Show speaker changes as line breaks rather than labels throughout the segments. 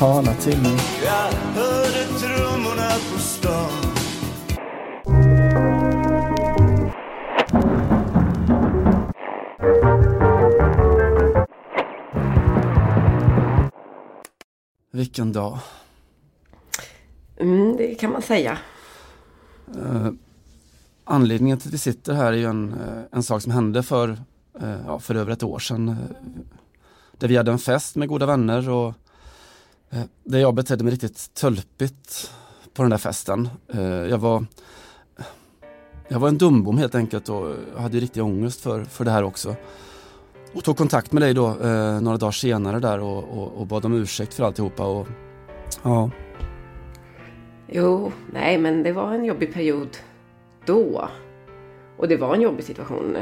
tala till mig.
Jag hörde trummorna på stan
Vilken dag.
Mm, det kan man säga.
Eh, anledningen till att vi sitter här är ju en, eh, en sak som hände för, eh, ja, för över ett år sedan. Eh, där vi hade en fest med goda vänner och Eh, där jag betedde mig riktigt tölpigt på den där festen. Eh, jag var jag var en dumbom helt enkelt och hade riktig ångest för, för det här också. Och tog kontakt med dig då eh, några dagar senare där och, och, och bad om ursäkt för alltihopa. Och, ja,
Jo, nej, men det var en jobbig period då. Och det var en jobbig situation.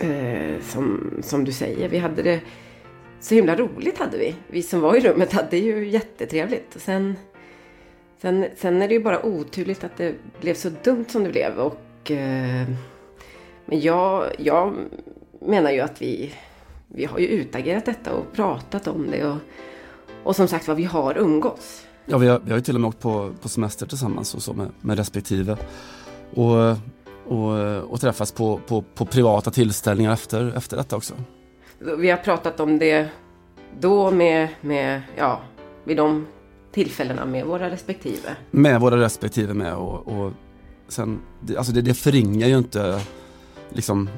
Eh, som, som du säger, vi hade det så himla roligt hade vi. Vi som var i rummet hade ju jättetrevligt. Och sen, sen, sen är det ju bara oturligt att det blev så dumt som det blev. Och, eh, men jag, jag menar ju att vi, vi har ju utagerat detta och pratat om det. Och, och som sagt vad vi har umgåtts.
Ja, vi har, vi har ju till och med åkt på, på semester tillsammans och så med, med respektive. Och, och, och träffats på, på, på privata tillställningar efter, efter detta också.
Vi har pratat om det då med, med ja, vid de tillfällena med våra respektive.
Med våra respektive med och, och sen, alltså det, det förringar ju inte liksom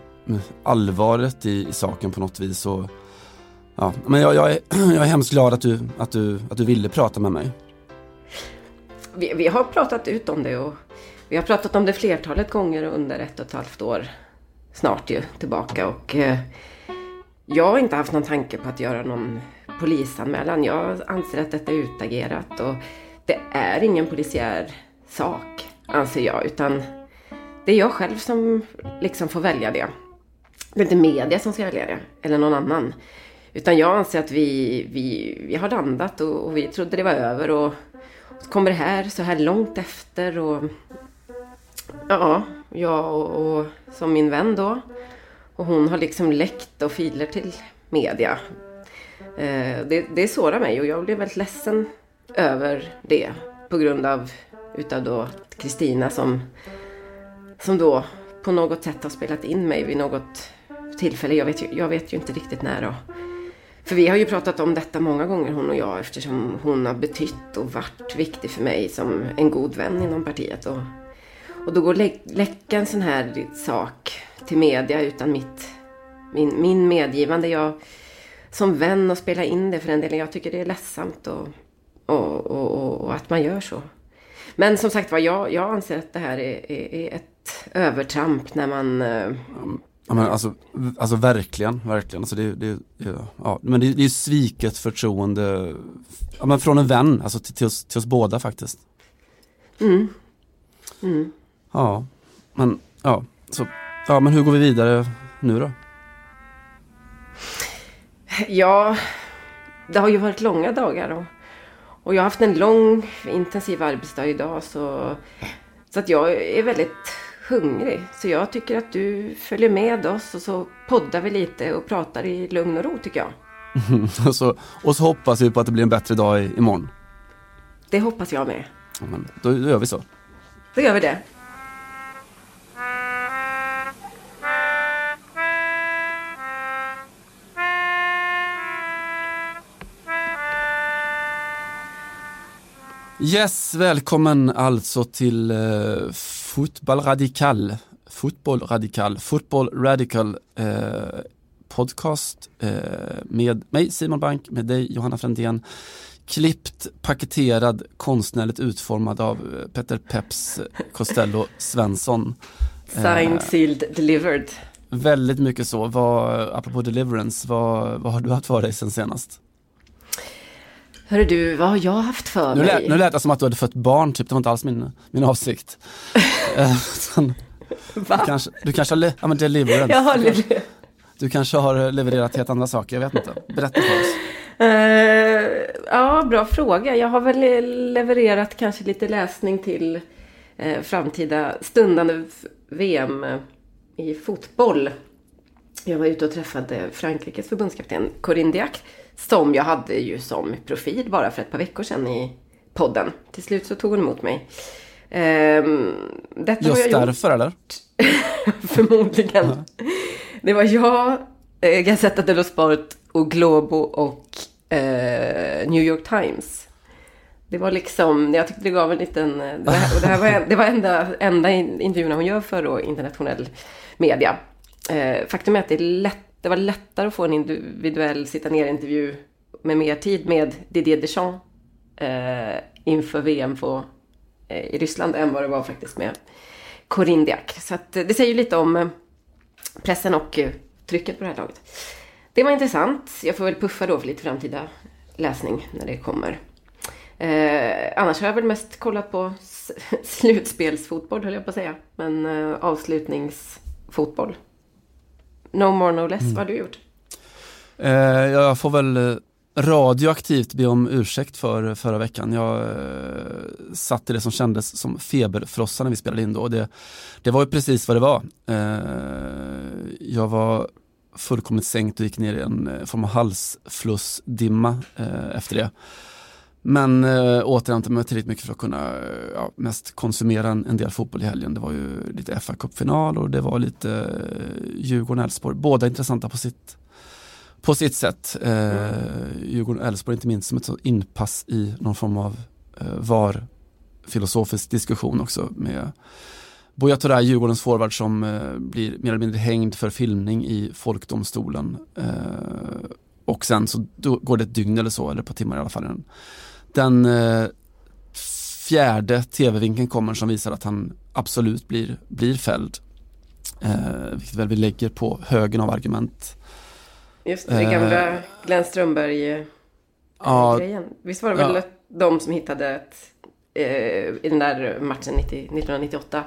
allvaret i, i saken på något vis. Och, ja, men jag, jag, är, jag är hemskt glad att du, att, du, att du ville prata med mig.
Vi, vi har pratat ut om det och vi har pratat om det flertalet gånger under ett och ett halvt år snart ju tillbaka och eh, jag har inte haft någon tanke på att göra någon polisanmälan. Jag anser att detta är utagerat och det är ingen polisiär sak anser jag utan det är jag själv som liksom får välja det. Det är inte media som ska välja det eller någon annan. Utan jag anser att vi, vi, vi har landat och, och vi trodde det var över och så kommer det här så här långt efter och ja, jag och, och som min vän då. Och hon har liksom läckt och filer till media. Eh, det, det sårar mig och jag blev väldigt ledsen över det. På grund av utav då Kristina som, som då på något sätt har spelat in mig vid något tillfälle. Jag vet ju, jag vet ju inte riktigt när då. För vi har ju pratat om detta många gånger hon och jag eftersom hon har betytt och varit viktig för mig som en god vän inom partiet. Och, och då går lä läcka en sån här sak till media utan mitt, min, min medgivande. Jag som vän och spela in det för en del. Jag tycker det är ledsamt och, och, och, och att man gör så. Men som sagt var, jag, jag anser att det här är, är, är ett övertramp när man eh,
Ja, men alltså, alltså verkligen, verkligen. Alltså det, det, ja, men det, det är sviket förtroende ja, men från en vän, alltså till, till, oss, till oss båda faktiskt.
Mm. Mm.
Ja, men ja, så, ja, men hur går vi vidare nu då?
Ja, det har ju varit långa dagar och, och jag har haft en lång intensiv arbetsdag idag så, så att jag är väldigt hungrig. Så jag tycker att du följer med oss och så poddar vi lite och pratar i lugn och ro tycker jag.
och, så, och så hoppas vi på att det blir en bättre dag i, imorgon.
Det hoppas jag med.
Ja, men då, då gör vi så.
Då gör vi det.
Yes, välkommen alltså till uh, Fotboll Radikal. Fotboll Radikal, Fotboll Radical eh, podcast eh, med mig Simon Bank, med dig Johanna Frändén. Klippt, paketerad, konstnärligt utformad av eh, Peter Peps Costello Svensson.
Signed, sealed, delivered.
Väldigt mycket så. Vad, apropå deliverance, vad, vad har du haft för dig sen senast?
Hörru du, vad har jag haft för
nu
mig?
Lät, nu lät det som att du hade fött barn, typ. det var inte alls min, min avsikt. Eh, Sen, du, kanske, du kanske har, ja men deliverance.
Jag har levererat.
Du kanske har levererat helt andra saker, jag vet inte. Berätta för oss.
Uh, ja, bra fråga. Jag har väl levererat kanske lite läsning till uh, framtida stundande VM i fotboll. Jag var ute och träffade Frankrikes förbundskapten Corinne Diac Som jag hade ju som profil bara för ett par veckor sedan i podden. Till slut så tog hon emot mig. Ehm, detta
Just
jag gjort.
därför eller?
Förmodligen. Det var jag, eh, Gazzetta dello Sport och Globo och eh, New York Times. Det var liksom, jag tyckte det gav en liten, eh, det här, det här var, det var enda, enda in- intervjuerna hon gör för då, internationell media. Eh, faktum är att det, är lätt, det var lättare att få en individuell sitta ner-intervju med mer tid med Didier Deschamps eh, inför VM på, eh, i Ryssland än vad det var faktiskt med Corinne Diacre. Så att, eh, det säger ju lite om eh, pressen och eh, trycket på det här laget. Det var intressant. Jag får väl puffa då för lite framtida läsning när det kommer. Eh, annars har jag väl mest kollat på slutspelsfotboll höll jag på att säga. Men eh, avslutningsfotboll. No more no less. Vad har du gjort?
Eh, jag får väl eh, radioaktivt be om ursäkt för förra veckan. Jag eh, satt i det som kändes som feberfrossa när vi spelade in då. Och det, det var ju precis vad det var. Eh, jag var fullkomligt sänkt och gick ner i en eh, form av halsflussdimma eh, efter det. Men eh, återhämtade mig tillräckligt mycket för att kunna eh, ja, mest konsumera en, en del fotboll i helgen. Det var ju lite fa kuppfinal och det var lite eh, Djurgården-Elfsborg. Båda intressanta på sitt, på sitt sätt. Eh, Djurgården-Elfsborg inte minst som ett så inpass i någon form av eh, var filosofisk diskussion också med Buya Turay, Djurgårdens forward som eh, blir mer eller mindre hängd för filmning i folkdomstolen. Eh, och sen så då går det ett dygn eller så, eller ett par timmar i alla fall. Den eh, fjärde tv-vinkeln kommer som visar att han absolut blir, blir fälld. Eh, vilket väl vi lägger på högen av argument.
Just det,
Eh,
gamla Glenn Strömberg-grejen.
Ja,
Visst var det väl
Ja.
de som hittade ett, eh, i den där matchen 90, 1998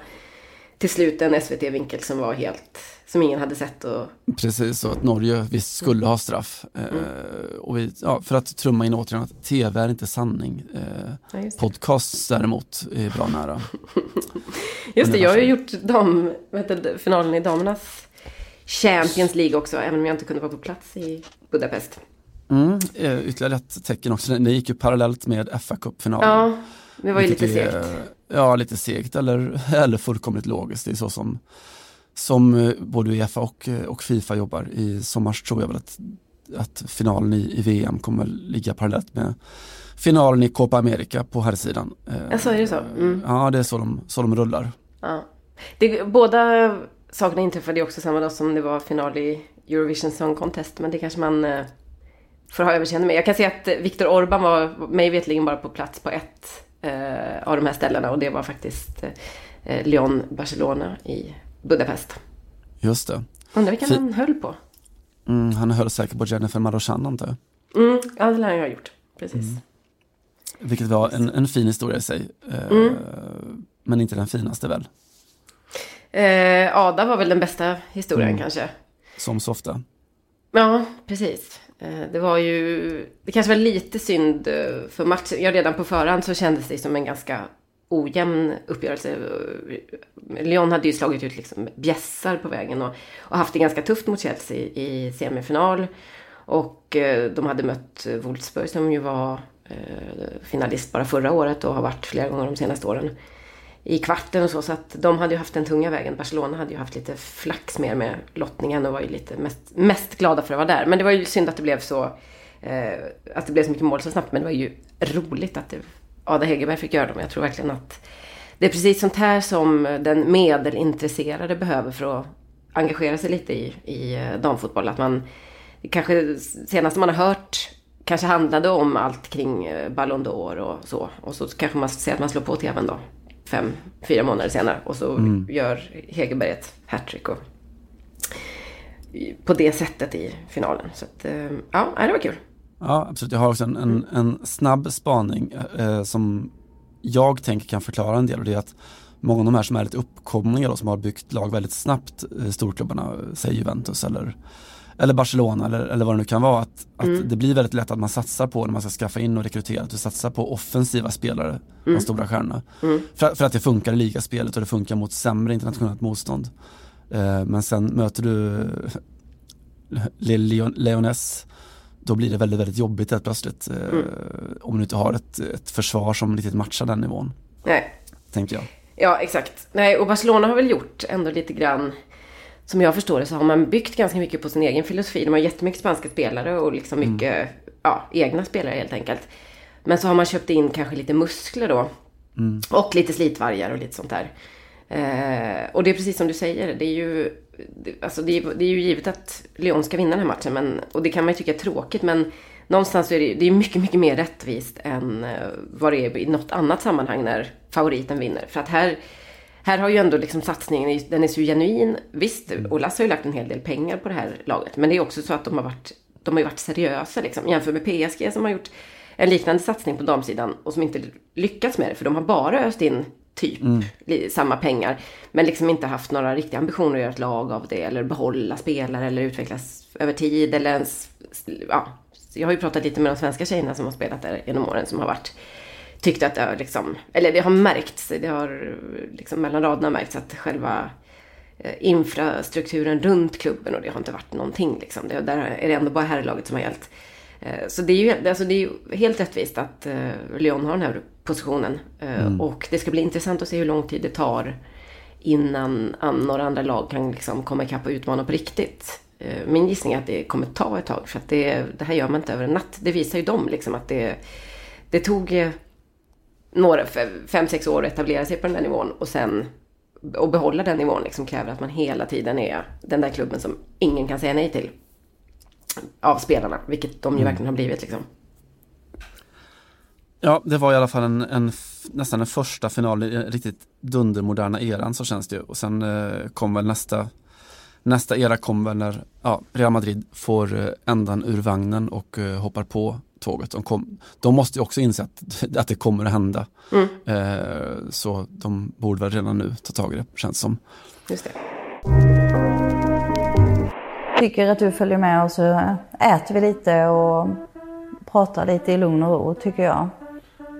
till slut en SVT-vinkel som var helt, som ingen hade sett och
Precis, så att Norge visst skulle ha straff. Eh, och vi, ja, för att trumma in återigen att tv är inte sanning. Eh,
Ja,
podcasts däremot är bra nära.
Just det, jag har ju gjort dam, det, finalen i damernas Champions League också, även om jag inte kunde vara på plats i Budapest.
Mm, eh, ytterligare ett tecken också, det gick ju parallellt med fa Cup-finalen.
Ja, det var ju lite segt.
Ja, lite segt eller, eller fullkomligt logiskt. Det är så som, som eh, både Uefa och, eh, och Fifa jobbar. I sommar tror jag väl att, att finalen i, i VM kommer ligga parallellt med finalen i Copa America på här sidan. Eh,
Jaså, är det så? Mm.
Ja, det är så de, så de rullar.
Ja. Det, båda sakerna inträffade ju också samma dag som det var final i Eurovision Song Contest. Men det kanske man eh, får ha överseende med. Jag kan säga att eh, Viktor Orban var mig vetligen bara på plats på ett eh, av de här ställena. Och det var faktiskt eh, Lyon Barcelona i Budapest.
Just det.
Undrar vilken
Fi-
han höll på.
Mm, han höll säkert på Jennifer Marochan antar jag.
Mm, ja, det lär jag ha gjort. Precis.
Vilket var en, en fin historia i sig. Eh,
Mm.
Men inte den finaste väl,
Eh, Ada var väl den bästa historien
Mm.
kanske.
som så ofta.
Ja, precis. Eh, Det var ju, det kanske var lite synd eh, för matchen. Ja, redan på förhand så kändes det som en ganska ojämn uppgörelse. Lyon hade ju slagit ut liksom bjässar på vägen och, och haft det ganska tufft mot Chelsea i semifinal. Och eh, de hade mött Wolfsburg som ju var eh, finalist bara förra året och har varit flera gånger de senaste åren i kvarten och så. Så att de hade ju haft den tunga vägen. Barcelona hade ju haft lite flax mer med lottningen och var ju lite mest, mest glada för att vara där. Men det var ju synd att det blev så, eh, att det blev så mycket mål så snabbt. Men det var ju roligt att det, Ada Hegerberg fick göra dem. Jag tror verkligen att det är precis sånt här som den medelintresserade behöver för att engagera sig lite i, i eh, damfotboll. Att man kanske senaste man har hört kanske handlade om allt kring eh, Ballon d'Or och så. Och så kanske man ser att man slår på tvn då. Fem, fyra månader senare. Och så gör Hegerberg ett hattrick. Och, på det sättet i finalen. Så att, eh, ja, det var kul.
Ja, absolut. Jag har också en, en, en snabb spaning eh, som jag tänker kan förklara en del och det är att många av de här som är lite uppkomlingar och som har byggt lag väldigt snabbt, eh, storklubbarna, säg Juventus eller, eller Barcelona eller, eller vad det nu kan vara, att, att det blir väldigt lätt att man satsar på när man ska skaffa in och rekrytera, att du satsar på offensiva spelare, de stora stjärnorna. För, för att det funkar i ligaspelet och det funkar mot sämre internationellt motstånd. Eh, men sen möter du Leon, Leones då blir det väldigt, väldigt jobbigt helt plötsligt. Eh,
Mm.
Om du inte har ett, ett försvar som riktigt matchar den nivån,
Nej,
tänker jag.
Ja, exakt. Nej, och Barcelona har väl gjort ändå lite grann som jag förstår det så har man byggt ganska mycket på sin egen filosofi. De har jättemycket spanska spelare och liksom mycket ja, egna spelare helt enkelt. Men så har man köpt in kanske lite muskler då. Och lite slitvargar och lite sånt där. Eh, och det är precis som du säger. Det är ju, alltså det är, det är ju givet att Lyon ska vinna den här matchen. Men, och det kan man ju tycka är tråkigt. Men någonstans så är det, det är mycket, mycket mer rättvist än eh, vad det är i något annat sammanhang när favoriten vinner. För att här, här har ju ändå liksom satsningen, den är så genuin. Visst, och Lasse har ju lagt en hel del pengar på det här laget. Men det är också så att de har varit, de har ju varit seriösa liksom. Jämfört med PSG som har gjort en liknande satsning på damsidan och som inte lyckats med det. För de har bara öst in typ li- samma pengar. Men liksom inte haft några riktiga ambitioner att göra ett lag av det. Eller behålla spelare eller utvecklas över tid. Eller ens, ja. Jag har ju pratat lite med de svenska tjejerna som har spelat där genom åren som har varit tyckt att det har liksom, eller det har märkts, det har liksom mellan raderna märkts att själva eh, infrastrukturen runt klubben och det har inte varit någonting liksom. Det, där är det ändå bara herrlaget som har gällt. Eh, Så det är ju alltså det är ju helt rättvist att eh, Lyon har den här positionen. Eh, Och det ska bli intressant att se hur lång tid det tar innan an, några andra lag kan liksom komma ikapp och utmana på riktigt. Min gissning är att det kommer ta ett tag för att det, det här gör man inte över en natt. Det visar ju dem liksom att det, det tog några, fe- fem, sex år att etablera sig på den där nivån och sen och behålla den nivån liksom kräver att man hela tiden är den där klubben som ingen kan säga nej till. Av spelarna, vilket de ju verkligen har blivit liksom.
Ja, det var i alla fall en, en nästan en första final i den riktigt dundermoderna eran så känns det ju. Och sen eh, kom väl nästa Nästa era kom väl när ja, Real Madrid får eh, ändan ur vagnen och eh, hoppar på tåget. De, kom, de måste ju också inse att, att det kommer att hända.
Mm.
Eh, så de borde väl redan nu ta tag i det, känns som.
Just det.
Tycker att du följer med och så äter vi lite och pratar lite i lugn och ro tycker jag.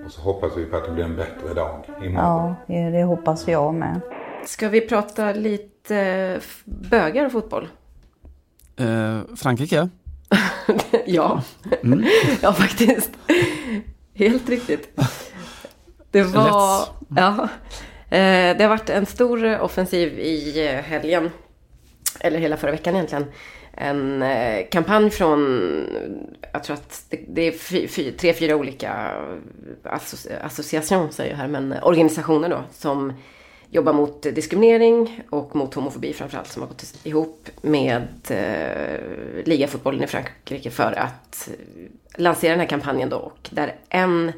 Och så hoppas vi på att det blir en bättre dag imorgon.
Ja, det hoppas jag med.
Ska vi prata lite f- bögar och fotboll?
Eh, Frankrike,
ja. ja, faktiskt. Helt riktigt. Det var...
Lätt.
Ja. Eh, Det har varit en stor offensiv i eh, helgen. Eller hela förra veckan egentligen. En eh, kampanj från, jag tror att det, det är fy, fy, tre, fyra olika asso, association, säger jag här, men eh, organisationer då. Som jobbar mot diskriminering och mot homofobi framförallt. Som har gått ihop med eh, ligafotbollen i Frankrike för att lansera den här kampanjen då. Och där en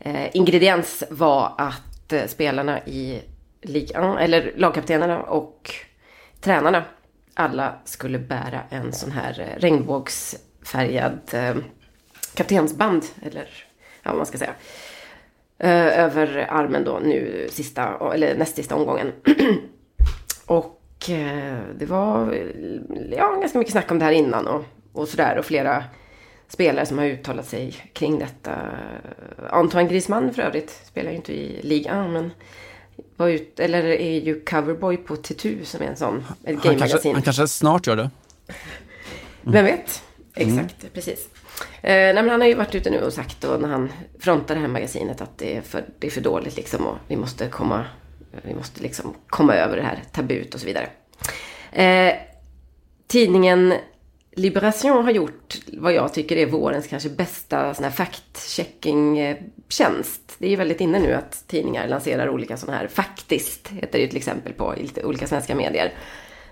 eh, ingrediens var att eh, spelarna i ligan, eller lagkaptenerna och tränarna alla skulle bära en sån här eh, regnbågsfärgad eh, kaptensband, eller ja, vad man ska säga. Eh, över armen då nu sista, eller näst sista omgången. och eh, det var ja, ganska mycket snack om det här innan och, och sådär. Och flera spelare som har uttalat sig kring detta. Antoine Griezmann för övrigt spelar ju inte i ligan men var ut, eller är ju coverboy på T2 som är en sån, ett game-magasin.
han kanske snart gör det.
Vem vet? Exakt, precis. Eh, nej, men han har ju varit ute nu och sagt då när han frontar det här magasinet att det är för, det är för dåligt liksom och vi måste komma, vi måste liksom komma över det här tabut och så vidare. Eh, tidningen Liberation har gjort vad jag tycker är vårens kanske bästa sån här fact-checking-tjänst. Det är ju väldigt inne nu att tidningar lanserar olika sådana här faktiskt, heter det ju till exempel på i lite olika svenska medier.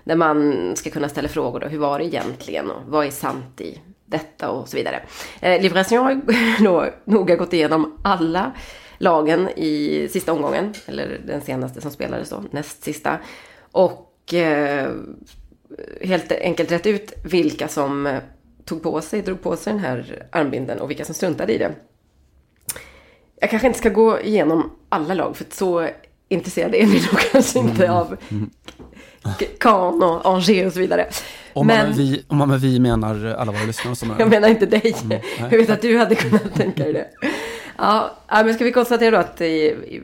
Där man ska kunna ställa frågor då, hur var det egentligen och vad är sant i detta och så vidare. Eh, Liberation har då noga gått igenom alla lagen i sista omgången, eller den senaste som spelades då, näst sista. Och eh, helt enkelt rätt ut vilka som eh, tog på sig, drog på sig den här armbinden och vilka som struntade i det. Jag kanske inte ska gå igenom alla lag, för så intresserade är ni nog kanske inte av Caen och Angers och så vidare.
Om, man
Men-
med vi, om man med vi menar alla våra lyssnare som
jag menar inte dig.
nej.
Jag vet att du hade kunnat tänka dig det. Ja, men ska vi konstatera då att i-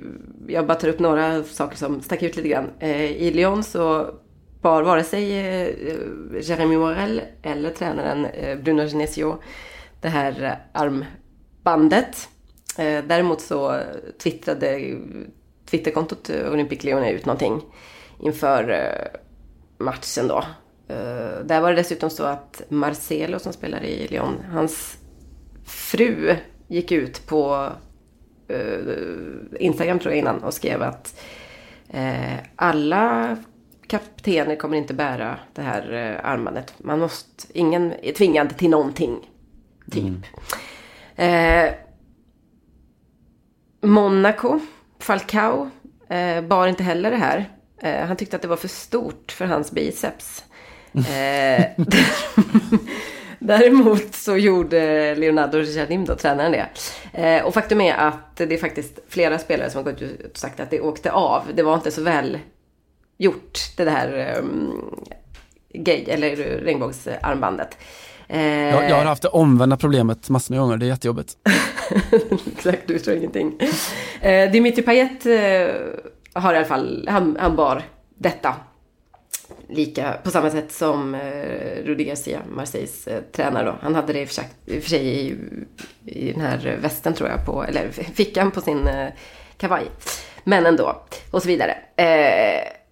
jag bara tar upp några saker som stack ut lite grann. Eh, I Lyon så bar vare sig eh, eh, Jeremy Morel eller tränaren eh, Bruno Genesio det här eh, armbandet. Eh, däremot så twittrade Twitterkontot eh, Olympic Leone ut någonting inför eh, matchen då. Eh, där var det dessutom så att Marcelo som spelar i Lyon, hans fru gick ut på Instagram tror jag innan och skrev att alla kaptener kommer inte bära det här armbandet. Man måste, ingen är tvingad till någonting. Typ. Mm. Eh, Monaco, Falcao, eh, bar inte heller det här. Eh, han tyckte att det var för stort för hans biceps. Eh, däremot så gjorde Leonardo Jardim då, tränaren det. Eh, och faktum är att det är faktiskt flera spelare som har gått ut och sagt att det åkte av. Det var inte så väl gjort det här um, gay eller regnbågsarmbandet.
Eh, jag, jag, har haft det omvända problemet massor med gånger, det är jättejobbigt.
Exakt, du tror ingenting. Eh, Dimitri Payet eh, har i alla fall, han, han bar detta. Lika, på samma sätt som eh, Rudi Garcia, Marseilles eh, tränare då. Han hade det i och för sig, i, för sig i, i den här västen tror jag, på, eller fickan på sin eh, kavaj. Men ändå, och så vidare. Eh,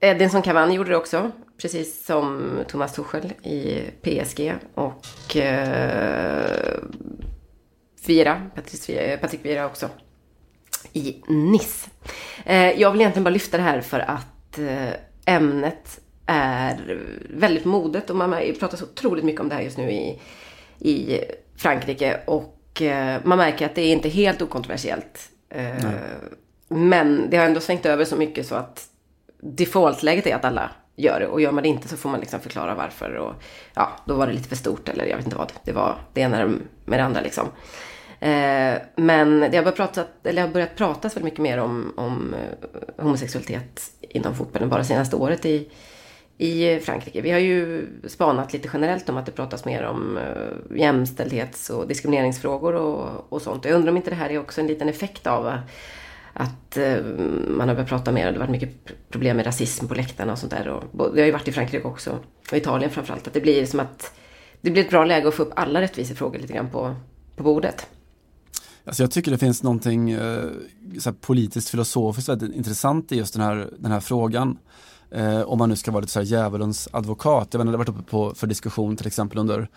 Edinson Cavani gjorde det också. Precis som Thomas Tuchel i PSG och eh, Vira, Patrik Vira också i Nice. Eh, jag vill egentligen bara lyfta det här för att eh, ämnet är väldigt modet och man pratar så otroligt mycket om det här just nu i, i Frankrike och eh, man märker att det är inte helt okontroversiellt. Eh, men det har ändå svängt över så mycket så att defaultläget är att alla gör det. Och gör man det inte så får man liksom förklara varför. Och ja, då var det lite för stort eller jag vet inte vad. Det var det ena med det andra liksom. Eh, men det har börjat, prata, eller har börjat pratas väldigt mycket mer om, om eh, homosexualitet inom fotbollen bara senaste året i, i Frankrike. Vi har ju spanat lite generellt om att det pratas mer om eh, jämställdhets och diskrimineringsfrågor och, och sånt. Jag undrar om inte det här är också en liten effekt av att eh, man har börjat prata mer. och Det har varit mycket problem med rasism på läktarna och sånt där. Och, det har ju varit i Frankrike också. Och Italien framförallt. Att det blir som att det blir ett bra läge att få upp alla rättvisefrågor lite grann på, på bordet.
Alltså jag tycker det finns någonting eh, så politiskt filosofiskt väldigt intressant i just den här, den här frågan. Eh, om man nu ska vara lite så här djävulens advokat. Jag vet, det har varit uppe på, för diskussion till exempel under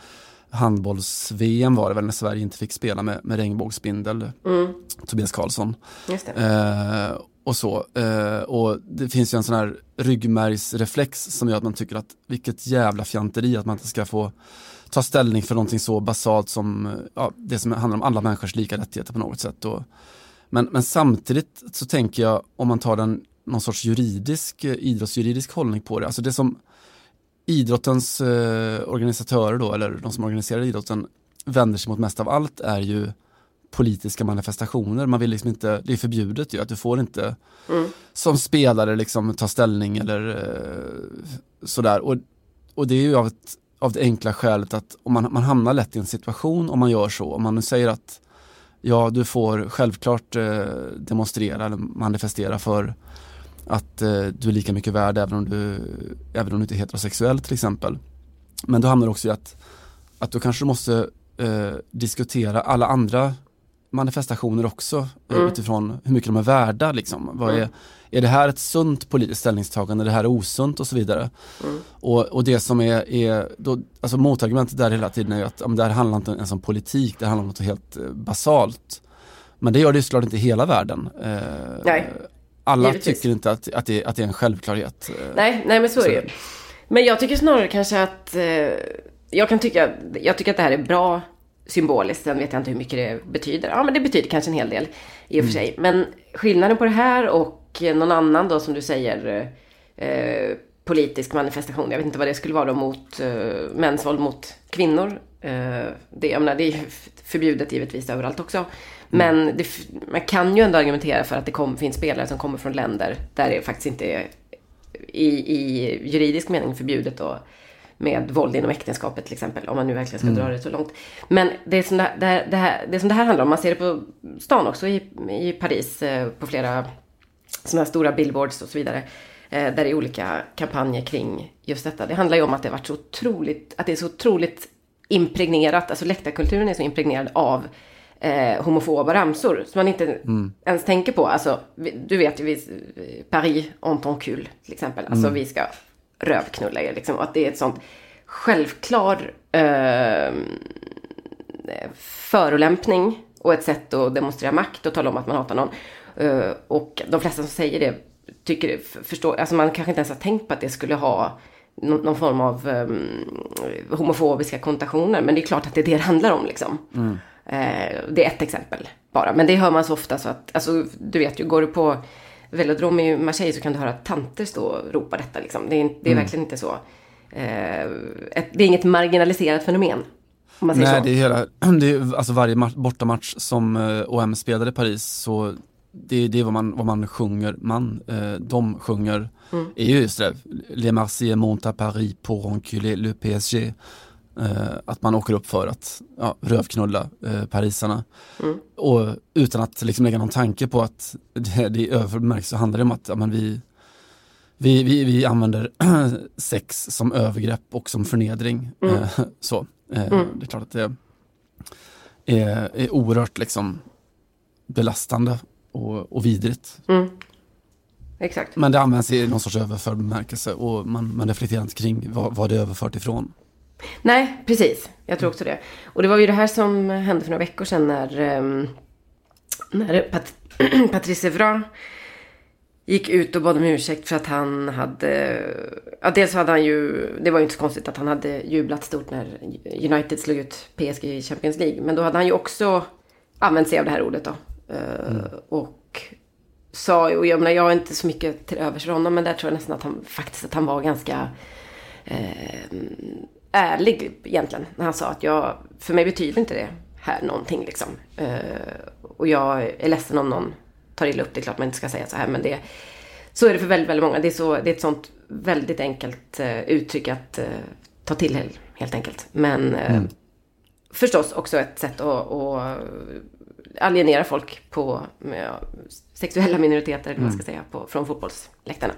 handbolls-VM var det väl när Sverige inte fick spela med, med regnbågsbindel. Mm. Tobias Karlsson. Eh, och så. Eh, och det finns ju en sån här ryggmärgsreflex som gör att man tycker att vilket jävla fjanteri att man inte ska få ta ställning för någonting så basalt som ja, det som handlar om alla människors lika rättigheter på något sätt. Och, men, men samtidigt så tänker jag om man tar den någon sorts juridisk, idrottsjuridisk hållning på det. Alltså det som idrottens eh, organisatörer då, eller de som organiserar idrotten, vänder sig mot mest av allt är ju politiska manifestationer. Man vill liksom inte, det är förbjudet ju att du får inte mm. som spelare liksom ta ställning eller eh, sådär. Och, och det är ju av, ett, av det enkla skälet att om man, man hamnar lätt i en situation om man gör så. Om man nu säger att ja, du får självklart eh, demonstrera eller manifestera för att eh, du är lika mycket värd även om du, även om du inte är heterosexuell till exempel. Men då hamnar det också i att, att då kanske du måste eh, diskutera alla andra manifestationer också eh, mm. utifrån hur mycket de är värda. Liksom. Vad är, mm. är det här ett sunt politiskt ställningstagande, är det här osunt och så vidare. Mm. Och, och det som är, är då, alltså motargumentet där hela tiden är ju att om det här handlar inte ens om politik, det handlar om något helt eh, basalt. Men det gör det ju såklart inte i hela världen. Eh, Nej alla Givetvis. tycker inte att, att, det, att det är en självklarhet. Eh,
nej, nej men så, är det ju. Men jag tycker snarare kanske att eh, jag kan tycka, jag tycker att det här är bra symboliskt. Sen vet jag inte hur mycket det betyder. Ja, men det betyder kanske en hel del i och för mm. sig. Men skillnaden på det här och någon annan då som du säger eh, politisk manifestation. Jag vet inte vad det skulle vara då mot eh, mäns våld mot kvinnor. Eh, det, jag menar, det är förbjudet givetvis överallt också. Men det, man kan ju ändå argumentera för att det kom, finns spelare som kommer från länder där det faktiskt inte är i, i juridisk mening förbjudet då, med våld inom äktenskapet till exempel. Om man nu verkligen ska mm. dra det så långt. Men det som det, det, det, här, det som det här handlar om, man ser det på stan också i, i Paris eh, på flera sådana här stora billboards och så vidare. Eh, där det är olika kampanjer kring just detta. Det handlar ju om att det har varit så otroligt, att det är så otroligt impregnerat, alltså läktarkulturen är så impregnerad av eh, homofoba ramsor. Som man inte ens tänker på. Alltså, vi, du vet ju, vi, Paris en ton cul till exempel. Alltså vi ska rövknulla er liksom. Och att det är ett sånt självklar eh, förolämpning och ett sätt att demonstrera makt och tala om att man hatar någon. Eh, och de flesta som säger det tycker förstår, alltså man kanske inte ens har tänkt på att det skulle ha någon, någon form av um, homofobiska konnotationer. Men det är klart att det är det det handlar om liksom. Eh, det är ett exempel bara. Men det hör man så ofta så att, alltså du vet ju, går du på velodrom i Marseille så kan du höra tanter stå och ropa detta liksom. Det är, det är verkligen inte så. Eh, ett, det är inget marginaliserat fenomen.
Nej,
så.
det är hela, det är alltså varje match, bortamatch som eh, OM spelade i Paris så det, det är vad man, vad man sjunger, man, eh, de sjunger, är ju just det, Les Marseillais montent à Paris pour enculer le PSG. Eh, att man åker upp för att ja, rövknulla eh, parisarna. Och utan att liksom lägga någon tanke på att det, det är övermärkt så handlar det om att ja, men vi, vi, vi, vi använder sex som övergrepp och som förnedring. Eh, så. Eh, Det är klart att det är, är oerhört liksom belastande och, och vidrigt.
Mm. Exakt.
Men det används i någon sorts överförd bemärkelse och man, man reflekterar inte kring vad, vad det är överfört ifrån.
Nej, precis. Jag tror också det. Och det var ju det här som hände för några veckor sedan när, ehm, när Pat Patrice Evra gick ut och bad om ursäkt för att han hade... Ja, dels hade han ju... Det var ju inte så konstigt att han hade jublat stort när United slog ut PSG i Champions League. Men då hade han ju också använt sig av det här ordet då. Eh, Och sa, och jag menar jag är inte så mycket till övers för honom, men där tror jag nästan att han faktiskt att han var ganska ärlig egentligen. När han sa att jag, för mig betyder inte det här någonting liksom. Eh, och jag är ledsen om någon tar illa upp. Det är klart man inte ska säga så här. Men det, så är det för väldigt, väldigt många. Det är, så, det är ett sånt väldigt enkelt eh, uttryck att eh, ta till helt, enkelt. Men eh, förstås också ett sätt att, att alienera folk på sexuella minoriteter, vad man ska säga, på, från fotbollsläktarna.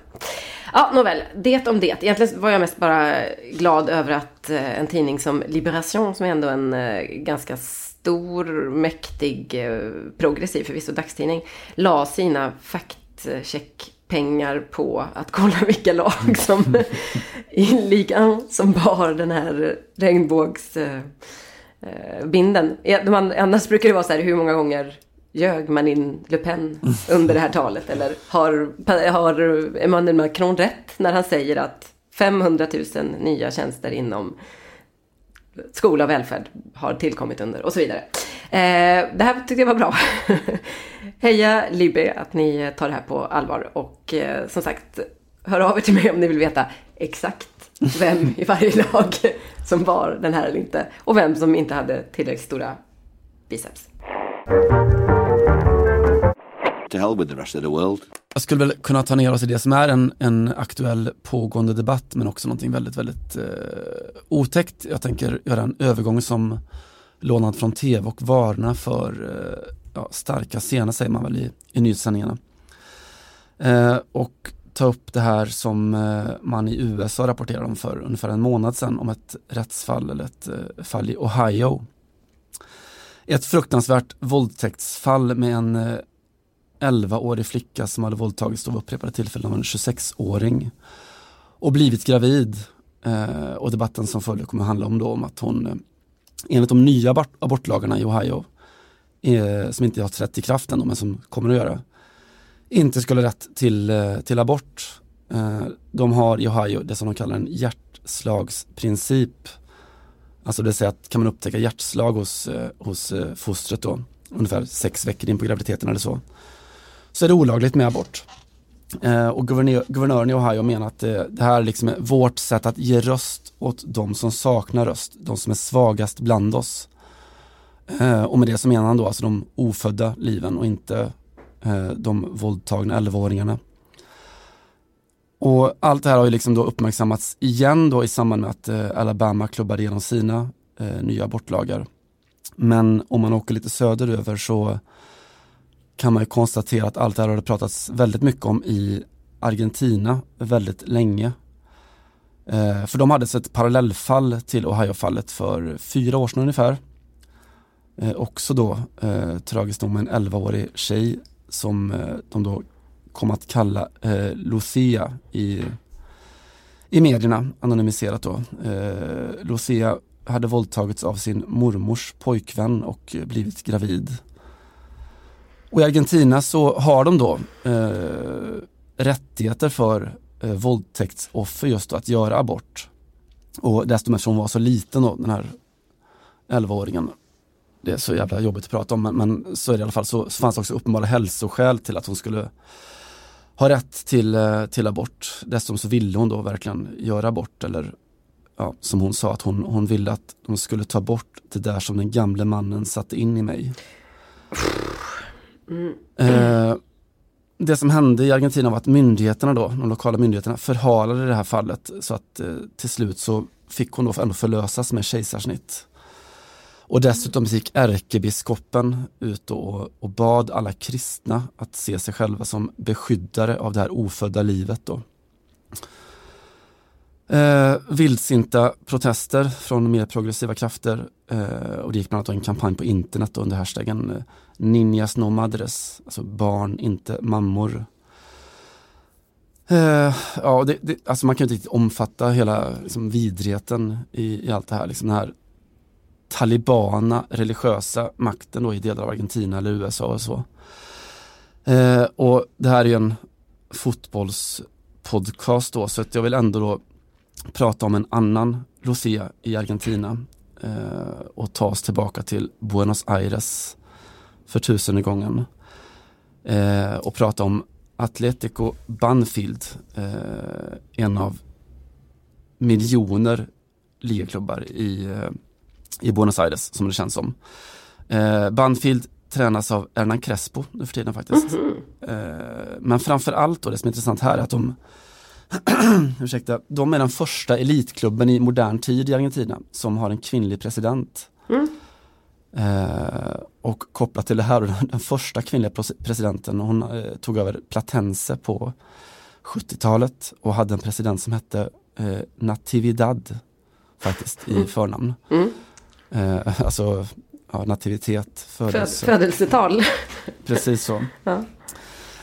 Ja, nåväl. Det om det. Egentligen var jag mest bara glad över att eh, en tidning som Liberation, som är ändå en eh, ganska stor, mäktig, eh, progressiv förvisso dagstidning, la sina fact-check-pengar på att kolla vilka lag som i ligan som bar den här regnbågsbinden. Annars brukar det vara så här, hur många gånger ljög man in Le Pen under det här talet? Eller har, har Emmanuel Macron rätt när han säger att 500 000 nya tjänster inom skola och välfärd har tillkommit under och så vidare. Eh, det här tyckte jag var bra. Heja Libby att ni tar det här på allvar och eh, som sagt hör av er till mig om ni vill veta exakt vem i varje lag som var den här eller inte och vem som inte hade tillräckligt stora biceps.
To hell with the rest of the world.
Jag skulle väl kunna ta ner oss i det som är en, en aktuell pågående debatt men också någonting väldigt, väldigt eh, otäckt. Jag tänker göra en övergång som lånad från tv och varna för eh, ja, starka scener säger man väl i, i nyhetssändningarna. Eh, och ta upp det här som eh, man i USA rapporterade om för ungefär en månad sedan om ett rättsfall eller ett eh, fall i Ohio. Ett fruktansvärt våldtäktsfall med en eh, 11-årig flicka som hade våldtagits av upprepade tillfällen av en 26-åring och blivit gravid. Eh, och debatten som följer kommer handla om då om att hon eh, enligt de nya abortlagarna i Ohio eh, som inte har trätt i kraft än men som kommer att göra inte skulle ha rätt till, eh, till abort. Eh, de har i Ohio det som de kallar en hjärtslagsprincip. Alltså det vill säga att kan man upptäcka hjärtslag hos, eh, hos eh, fostret då, ungefär sex veckor in på graviditeten eller så, så är det olagligt med abort. Eh, och guvernör, guvernören i Ohio menar att det, det här liksom är vårt sätt att ge röst åt de som saknar röst, de som är svagast bland oss. Eh, och med det så menar han då alltså de ofödda liven och inte eh, de våldtagna 11-åringarna. Och allt det här har ju liksom då uppmärksammats igen då i samband med att eh, Alabama klubbade igenom sina eh, nya abortlagar. Men om man åker lite söderöver så kan man ju konstatera att allt det här har det pratats väldigt mycket om i Argentina väldigt länge. Eh, för de hade ett parallellfall till Ohio-fallet för fyra år sedan ungefär. Eh, också då eh, tragiskt nog med en 11-årig tjej som eh, de då kom att kalla eh, Lucia i, i medierna, anonymiserat då. Eh, Lucia hade våldtagits av sin mormors pojkvän och blivit gravid. Och i Argentina så har de då eh, rättigheter för eh, våldtäktsoffer just då, att göra abort. Och dessutom eftersom hon var så liten då, den här 11-åringen. Det är så jävla jobbigt att prata om men, men så är det i alla fall så, så fanns det också uppenbara hälsoskäl till att hon skulle ha rätt till, eh, till abort. Dessutom så ville hon då verkligen göra abort eller ja, som hon sa att hon, hon ville att de skulle ta bort det där som den gamle mannen satte in i mig.
Mm.
Eh, det som hände i Argentina var att myndigheterna då, de lokala myndigheterna förhalade det här fallet så att eh, till slut så fick hon då ändå förlösas med kejsarsnitt. Och dessutom gick ärkebiskopen ut och, och bad alla kristna att se sig själva som beskyddare av det här ofödda livet. Då. Eh, vildsinta protester från mer progressiva krafter eh, och det gick bland annat en kampanj på internet under hashtaggen eh, Ninjas no madres, alltså barn, inte mammor. Eh, ja, det, det, alltså man kan inte riktigt omfatta hela liksom, vidrigheten i, i allt det här. Liksom den här talibana religiösa makten då i delar av Argentina eller USA och så. Eh, och det här är ju en fotbollspodcast då så att jag vill ändå då prata om en annan Lucia i Argentina eh, och ta oss tillbaka till Buenos Aires för tusende gången. Eh, och prata om Atletico Banfield, eh, en av miljoner ligaklubbar i, eh, i Buenos Aires som det känns som. Eh, Banfield tränas av Hernan Crespo nu för tiden faktiskt. Eh, men framför allt då, det som är intressant här är att de ursäkta, de är den första elitklubben i modern tid i Argentina som har en kvinnlig president. Eh, och kopplat till det här, den, den första kvinnliga pres- presidenten, hon eh, tog över Platense på 70-talet och hade en president som hette eh, Natividad faktiskt i förnamn. Eh, alltså ja, nativitet,
Föd,
födelse.
födelsetal.
Precis så.
Ja.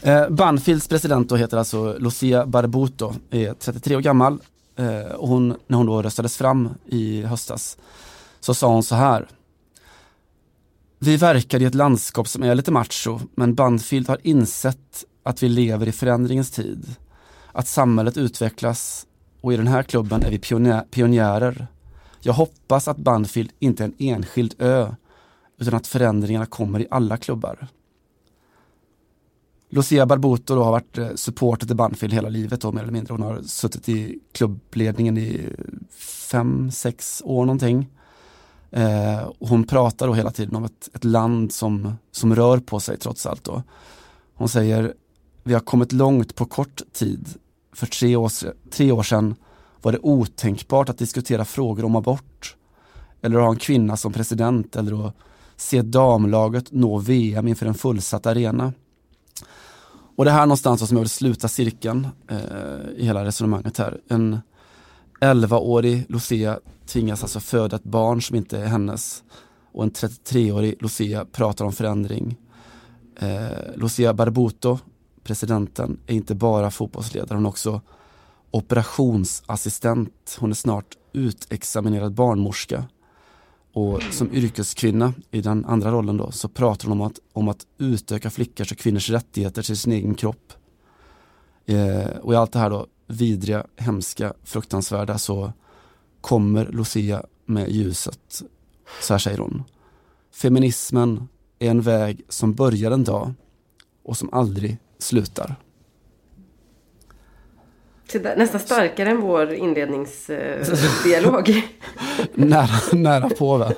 Eh, Banfields president då heter alltså Lucia Barbuto, är 33 år gammal eh, och hon, när hon då röstades fram i höstas så sa hon så här. Vi verkar i ett landskap som är lite macho, men Banfield har insett att vi lever i förändringens tid. Att samhället utvecklas och i den här klubben är vi pionjärer. Jag hoppas att Banfield inte är en enskild ö, utan att förändringarna kommer i alla klubbar. Lucia Barbuto då har varit eh, supporter till Banfield hela livet då mer eller mindre. Hon har suttit i klubbledningen i fem, sex år någonting. Eh, hon pratar då hela tiden om ett, ett land som, som rör på sig trots allt då. Hon säger, vi har kommit långt på kort tid. För tre år, tre år sedan var det otänkbart att diskutera frågor om abort. Eller att ha en kvinna som president eller att se damlaget nå VM inför en fullsatt arena. Och det här någonstans som jag vill sluta cirkeln eh, i hela resonemanget här. En 11-årig Lucia tvingas alltså föda ett barn som inte är hennes och en 33-årig Lucia pratar om förändring. Eh, Lucia Barbuto, presidenten, är inte bara fotbollsledare, hon är också operationsassistent. Hon är snart utexaminerad barnmorska. Och som yrkeskvinna i den andra rollen då så pratar hon om att, om att utöka flickors och kvinnors rättigheter till sin egen kropp. Eh, och i allt det här då vidriga, hemska, fruktansvärda så kommer Lucia med ljuset. Så här säger hon. Feminismen är en väg som börjar en dag och som aldrig slutar.
Nästan starkare än vår inledningsdialog.
Eh, nära, nära på väl.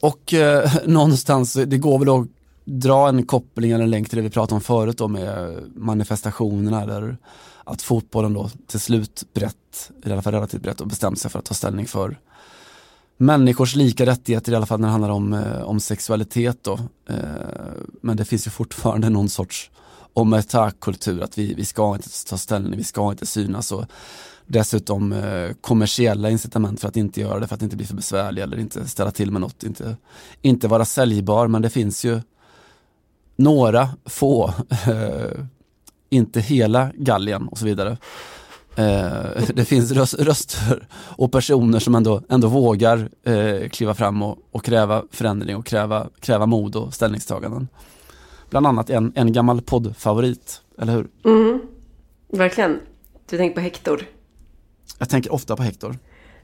Och eh, någonstans, det går väl att dra en koppling eller en länk till det vi pratade om förut då med manifestationerna eller att fotbollen då till slut brett, i alla fall relativt brett, och bestämt sig för att ta ställning för människors lika rättigheter i alla fall när det handlar om, eh, om sexualitet då. Eh, men det finns ju fortfarande någon sorts omerta-kultur att vi, vi ska inte ta ställning, vi ska inte synas och dessutom eh, kommersiella incitament för att inte göra det, för att inte bli för besvärlig eller inte ställa till med något, inte, inte vara säljbar. Men det finns ju några få, eh, inte hela galgen och så vidare. Eh, det finns röst, röster och personer som ändå, ändå vågar eh, kliva fram och, och, kräva förändring och kräva, kräva mod och ställningstaganden. Bland annat en, en gammal poddfavorit, eller hur?
Mm, verkligen. Du tänker på Hector?
Jag tänker ofta på Hector.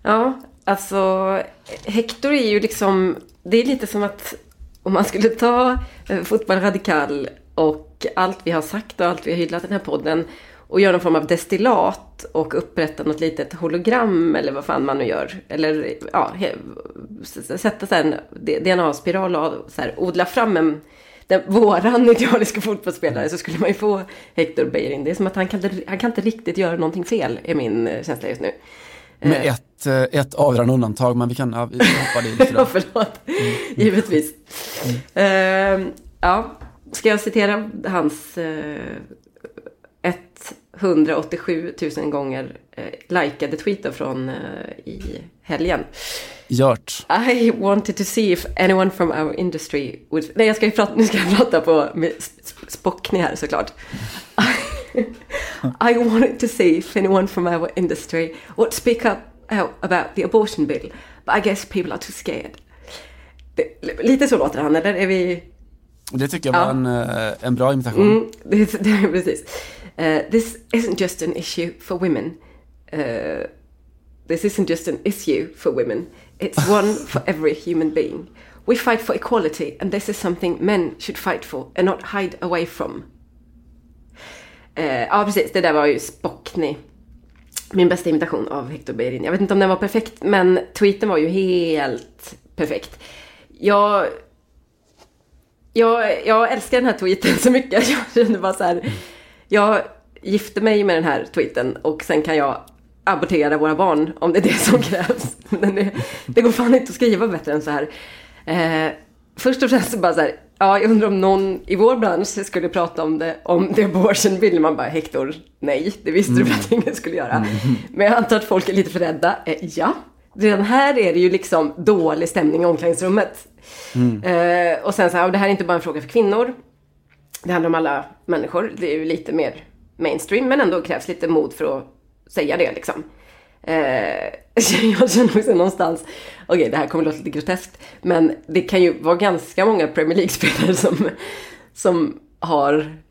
Ja, alltså Hector är ju liksom, det är lite som att om man skulle ta eh, Fotboll Radikal och allt vi har sagt och allt vi har hyllat i den här podden och göra någon form av destillat och upprätta något litet hologram eller vad fan man nu gör. Eller ja, sätta så en DNA-spiral och så här, odla fram en den, våran idealiska fotbollsspelare så skulle man ju få Hector Beirin. Det är som att han kan, han kan inte riktigt göra någonting fel, är min eh, känsla just nu.
Med eh. ett, eh, ett avgörande undantag, men vi kan ja, vi hoppa det lite
ja, förlåt. Mm. Givetvis. Mm. Uh, ja, ska jag citera hans uh, 187 000 gånger uh, likade tweeter från uh, i helgen.
Gjort.
I wanted to see if anyone from our industry would... Nej, jag ska ju prata, nu ska jag prata på med spockning här såklart. I wanted to see if anyone from our industry would speak up out about the abortion bill. But I guess people are too scared. Det, lite så låter han, eller är vi...
Det tycker jag var ja. en, eh, en bra imitation. Mm,
det, det, precis. Uh, this isn't just an issue for women. Uh, this isn't just an issue for women. It's one for every human being. We fight for equality and this is something men should fight for and not hide away from. Eh, ja, precis. Det där var ju Spockny. Min bästa imitation av Hector Beirin. Jag vet inte om den var perfekt, men tweeten var ju helt perfekt. Jag... Jag, jag älskar den här tweeten så mycket. Jag kände bara så här. Jag gifte mig med den här tweeten och sen kan jag abortera våra barn om det är det som krävs. Men det, det går fan inte att skriva bättre än så här. Eh, först och främst bara så här, ja, jag undrar om någon i vår bransch skulle prata om det, om det abortion vill man bara Hector, nej, det visste mm. du att ingen skulle göra. Mm. Men jag antar att folk är lite för rädda. Eh, ja, redan här är det ju liksom dålig stämning i omklädningsrummet. Mm. Eh, och sen så här, det här är inte bara en fråga för kvinnor. Det handlar om alla människor. Det är ju lite mer mainstream, men ändå krävs lite mod för att säga det liksom. Eh, jag känner också någonstans, okej okay, det här kommer låta lite groteskt, men det kan ju vara ganska många Premier League-spelare som, som har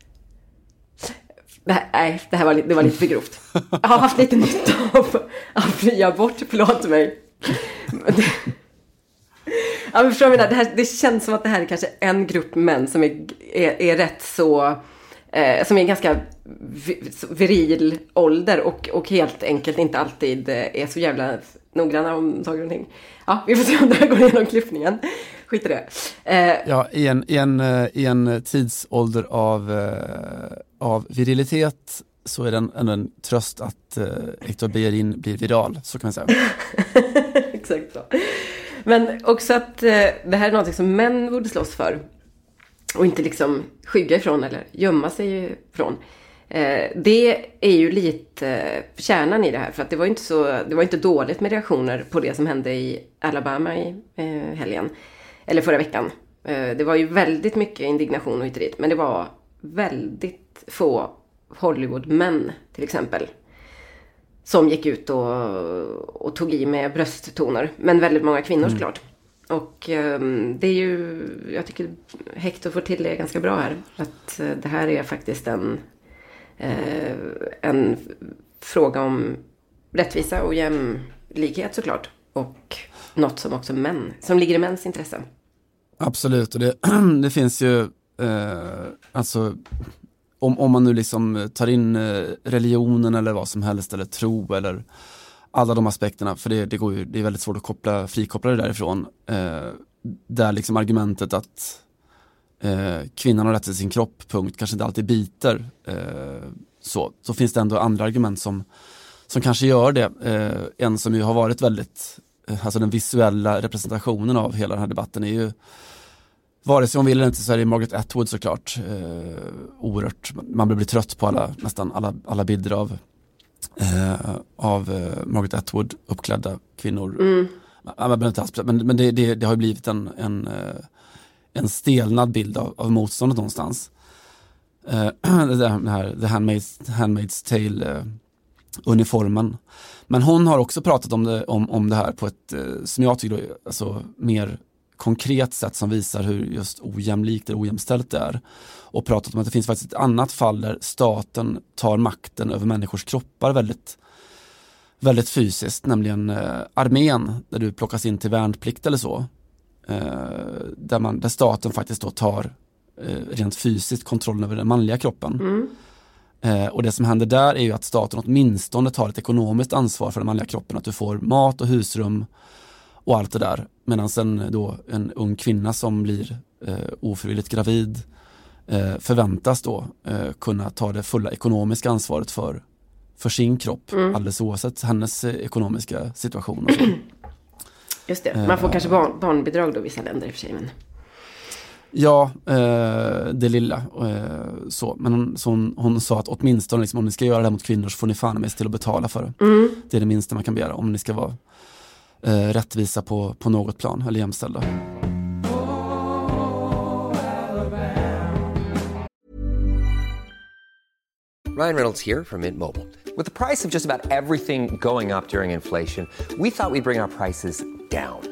det här, nej, det här var, det var lite för grovt. Jag har haft lite nytta av, av fria bort, förlåt mig. ja, men förstår det, här, det känns som att det här är kanske en grupp män som är, är, är rätt så eh, som är ganska viril ålder och, och helt enkelt inte alltid eh, är så jävla noggranna om saker och ting. Ja, vi får se om det här går igenom klippningen. Skit i det.
Eh, ja, i en, i, en, eh, i en tidsålder av, eh, av virilitet så är det en, en tröst att eh, Hector Bejerin blir viral, så kan man säga.
Exakt så. Men också att eh, det här är något som män borde slåss för och inte liksom skygga ifrån eller gömma sig ifrån. Eh, det är ju lite kärnan i det här. För att det var inte så, det var inte dåligt med reaktioner på det som hände i Alabama i eh, helgen. Eller förra veckan. Eh, det var ju väldigt mycket indignation och hit dit. Men det var väldigt få Hollywoodmän till exempel. Som gick ut och, och tog i med brösttoner. Men väldigt många kvinnor mm. såklart. Och ehm, det är ju, jag tycker Hector får till det ganska bra här. Att eh, det här är faktiskt en, eh, en fråga om rättvisa och jämlikhet såklart. Och något som också män, som ligger i mäns intresse.
Absolut, och det, det finns ju, eh, alltså om, om man nu liksom tar in eh, religionen eller vad som helst eller tro eller alla de aspekterna, för det, det, går ju, det är väldigt svårt att koppla, frikoppla det därifrån. Eh, där liksom argumentet att eh, kvinnan har rätt till sin kropp, punkt, kanske inte alltid biter. Eh, så, så finns det ändå andra argument som, som kanske gör det. Eh, en som ju har varit väldigt, eh, alltså den visuella representationen av hela den här debatten är ju Vare sig hon vill eller inte så är det Margaret Atwood såklart. Eh, oerhört, man blir trött på alla, nästan alla, alla bilder av eh, av eh, Margaret Atwood uppklädda kvinnor. Mm. Men, men, men det, det, det, har blivit en, en, eh, en stelnad bild av, av motståndet någonstans. Eh, det här, The Handmaid's, Handmaid's Tale eh, uniformen. Men hon har också pratat om det, om, om det här på ett, eh, som jag tycker, då, alltså, mer konkret sätt som visar hur just ojämlikt eller ojämställt det är. Och pratat om att det finns faktiskt ett annat fall där staten tar makten över människors kroppar väldigt, väldigt fysiskt, nämligen eh, armén där du plockas in till värnplikt eller så. Eh, där, man, där staten faktiskt då tar eh, rent fysiskt kontrollen över den manliga kroppen. Mm. Eh, och det som händer där är ju att staten åtminstone tar ett ekonomiskt ansvar för den manliga kroppen, att du får mat och husrum och allt det där. Medan en, då, en ung kvinna som blir eh, ofrivilligt gravid eh, förväntas då eh, kunna ta det fulla ekonomiska ansvaret för, för sin kropp mm. alldeles oavsett hennes eh, ekonomiska situation.
Just det, man får kanske barn, barnbidrag då i vissa länder i och för sig. Men...
Ja, eh, det lilla. Eh, så. Men hon, så hon, hon, sa att åtminstone liksom, om ni ska göra det här mot kvinnor så får ni fan med till att betala för det. Mm. Det är det minsta man kan begära om ni ska vara eh, Eh, rättvisa på, på något plan eller jämställda.
Ryan Reynolds här från Mint Mobile. Med priset på nästan allt som går upp under inflationen, trodde vi att vi skulle bring våra priser down.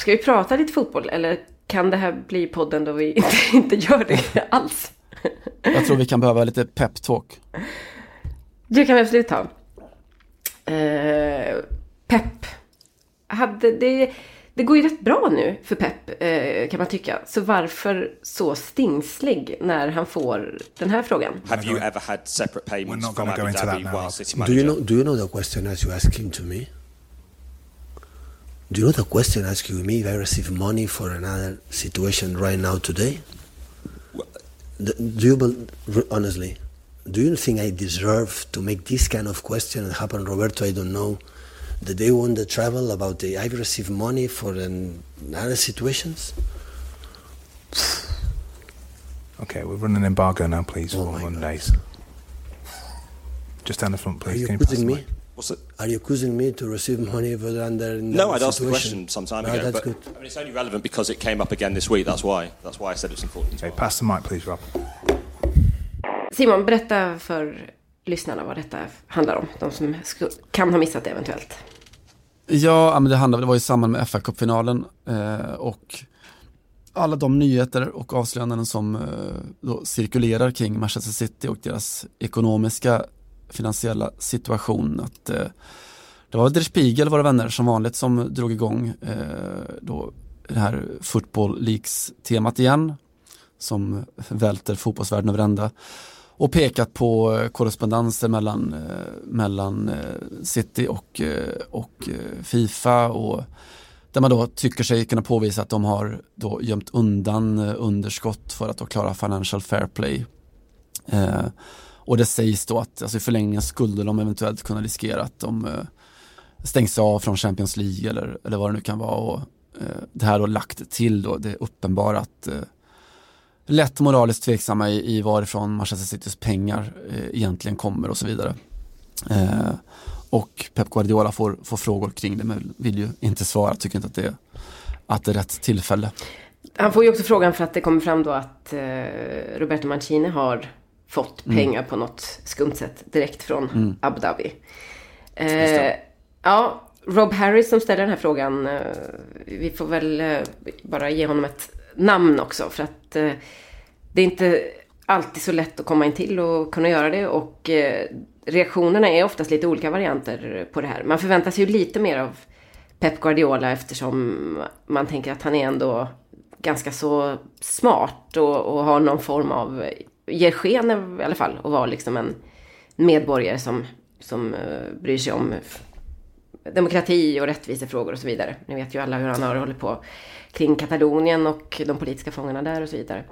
ska vi prata lite fotboll eller kan det här bli podden då vi inte gör det alls?
Jag tror vi kan behöva lite pep-talk.
Det kan vi absolut ha. Eh, pepp. Hade det, det går ju rätt bra nu för Pep eh, kan man tycka. Så varför så stingslig när han får den här frågan?
Have you ever had separate payments from Abu Dhabi while City
manager? Do you know, do you know the question as you asking to me? Do you know the question asking me if I receive money for another situation right now today? Do you, honestly, do you think I deserve to make this kind of question happen, Roberto? I don't know. The day when the travel about the I've received money for an, other situations.
Okay, we're running an embargo now, please, oh for one days. Just down the front, please.
Are you Can you me? What's it? Are you accusing me to receive money for under?
No, I'd asked the question some time
no,
ago.
That's
but,
good.
I mean, it's only relevant because it came up again this week. That's why. That's why I said it's important.
Okay, pass the mic, please, Rob.
Simon, berätta för lyssnarna vad detta handlar om. De som kan ha missat det eventuellt.
Ja, men det handlade, det var i samband med fa Cup-finalen eh, och alla de nyheter och avslöjanden som eh, då cirkulerar kring Manchester City och deras ekonomiska finansiella situation. Att, eh, det var Der Spiegel, våra vänner, som vanligt som drog igång eh, då det här Football leaks-temat igen. Som välter fotbollsvärlden över ända. Och pekat på eh, korrespondenser mellan, eh, mellan eh, City och, eh, och eh, Fifa. och där man då tycker sig kunna påvisa att de har då gömt undan eh, underskott för att då klara Financial Fair Play. Eh, och det sägs då att alltså i förlängningen skulle de eventuellt kunna riskera att de eh, stängs av från Champions League eller, eller vad det nu kan vara. Och, eh, det här då lagt till då det uppenbara att eh, lätt moraliskt tveksamma i, i varifrån Manchester Citys pengar eh, egentligen kommer och så vidare. Eh, och Pep Guardiola får, får frågor kring det men vill ju inte svara, tycker inte att det, att det är rätt tillfälle.
Han får ju också frågan för att det kommer fram då att eh, Roberto Mancini har fått mm. pengar på något skumt sätt direkt från mm. Abu Dhabi. Eh, ja, Rob Harris som ställer den här frågan, eh, vi får väl eh, bara ge honom ett namn också för att eh, det är inte alltid så lätt att komma in till och kunna göra det och eh, reaktionerna är oftast lite olika varianter på det här. Man förväntar sig ju lite mer av Pep Guardiola eftersom man tänker att han är ändå ganska så smart och, och har någon form av ger sken i alla fall att vara liksom en medborgare som, som uh, bryr sig om demokrati och rättvisefrågor och så vidare. Ni vet ju alla hur han har hållit på kring Katalonien och de politiska fångarna där och så vidare.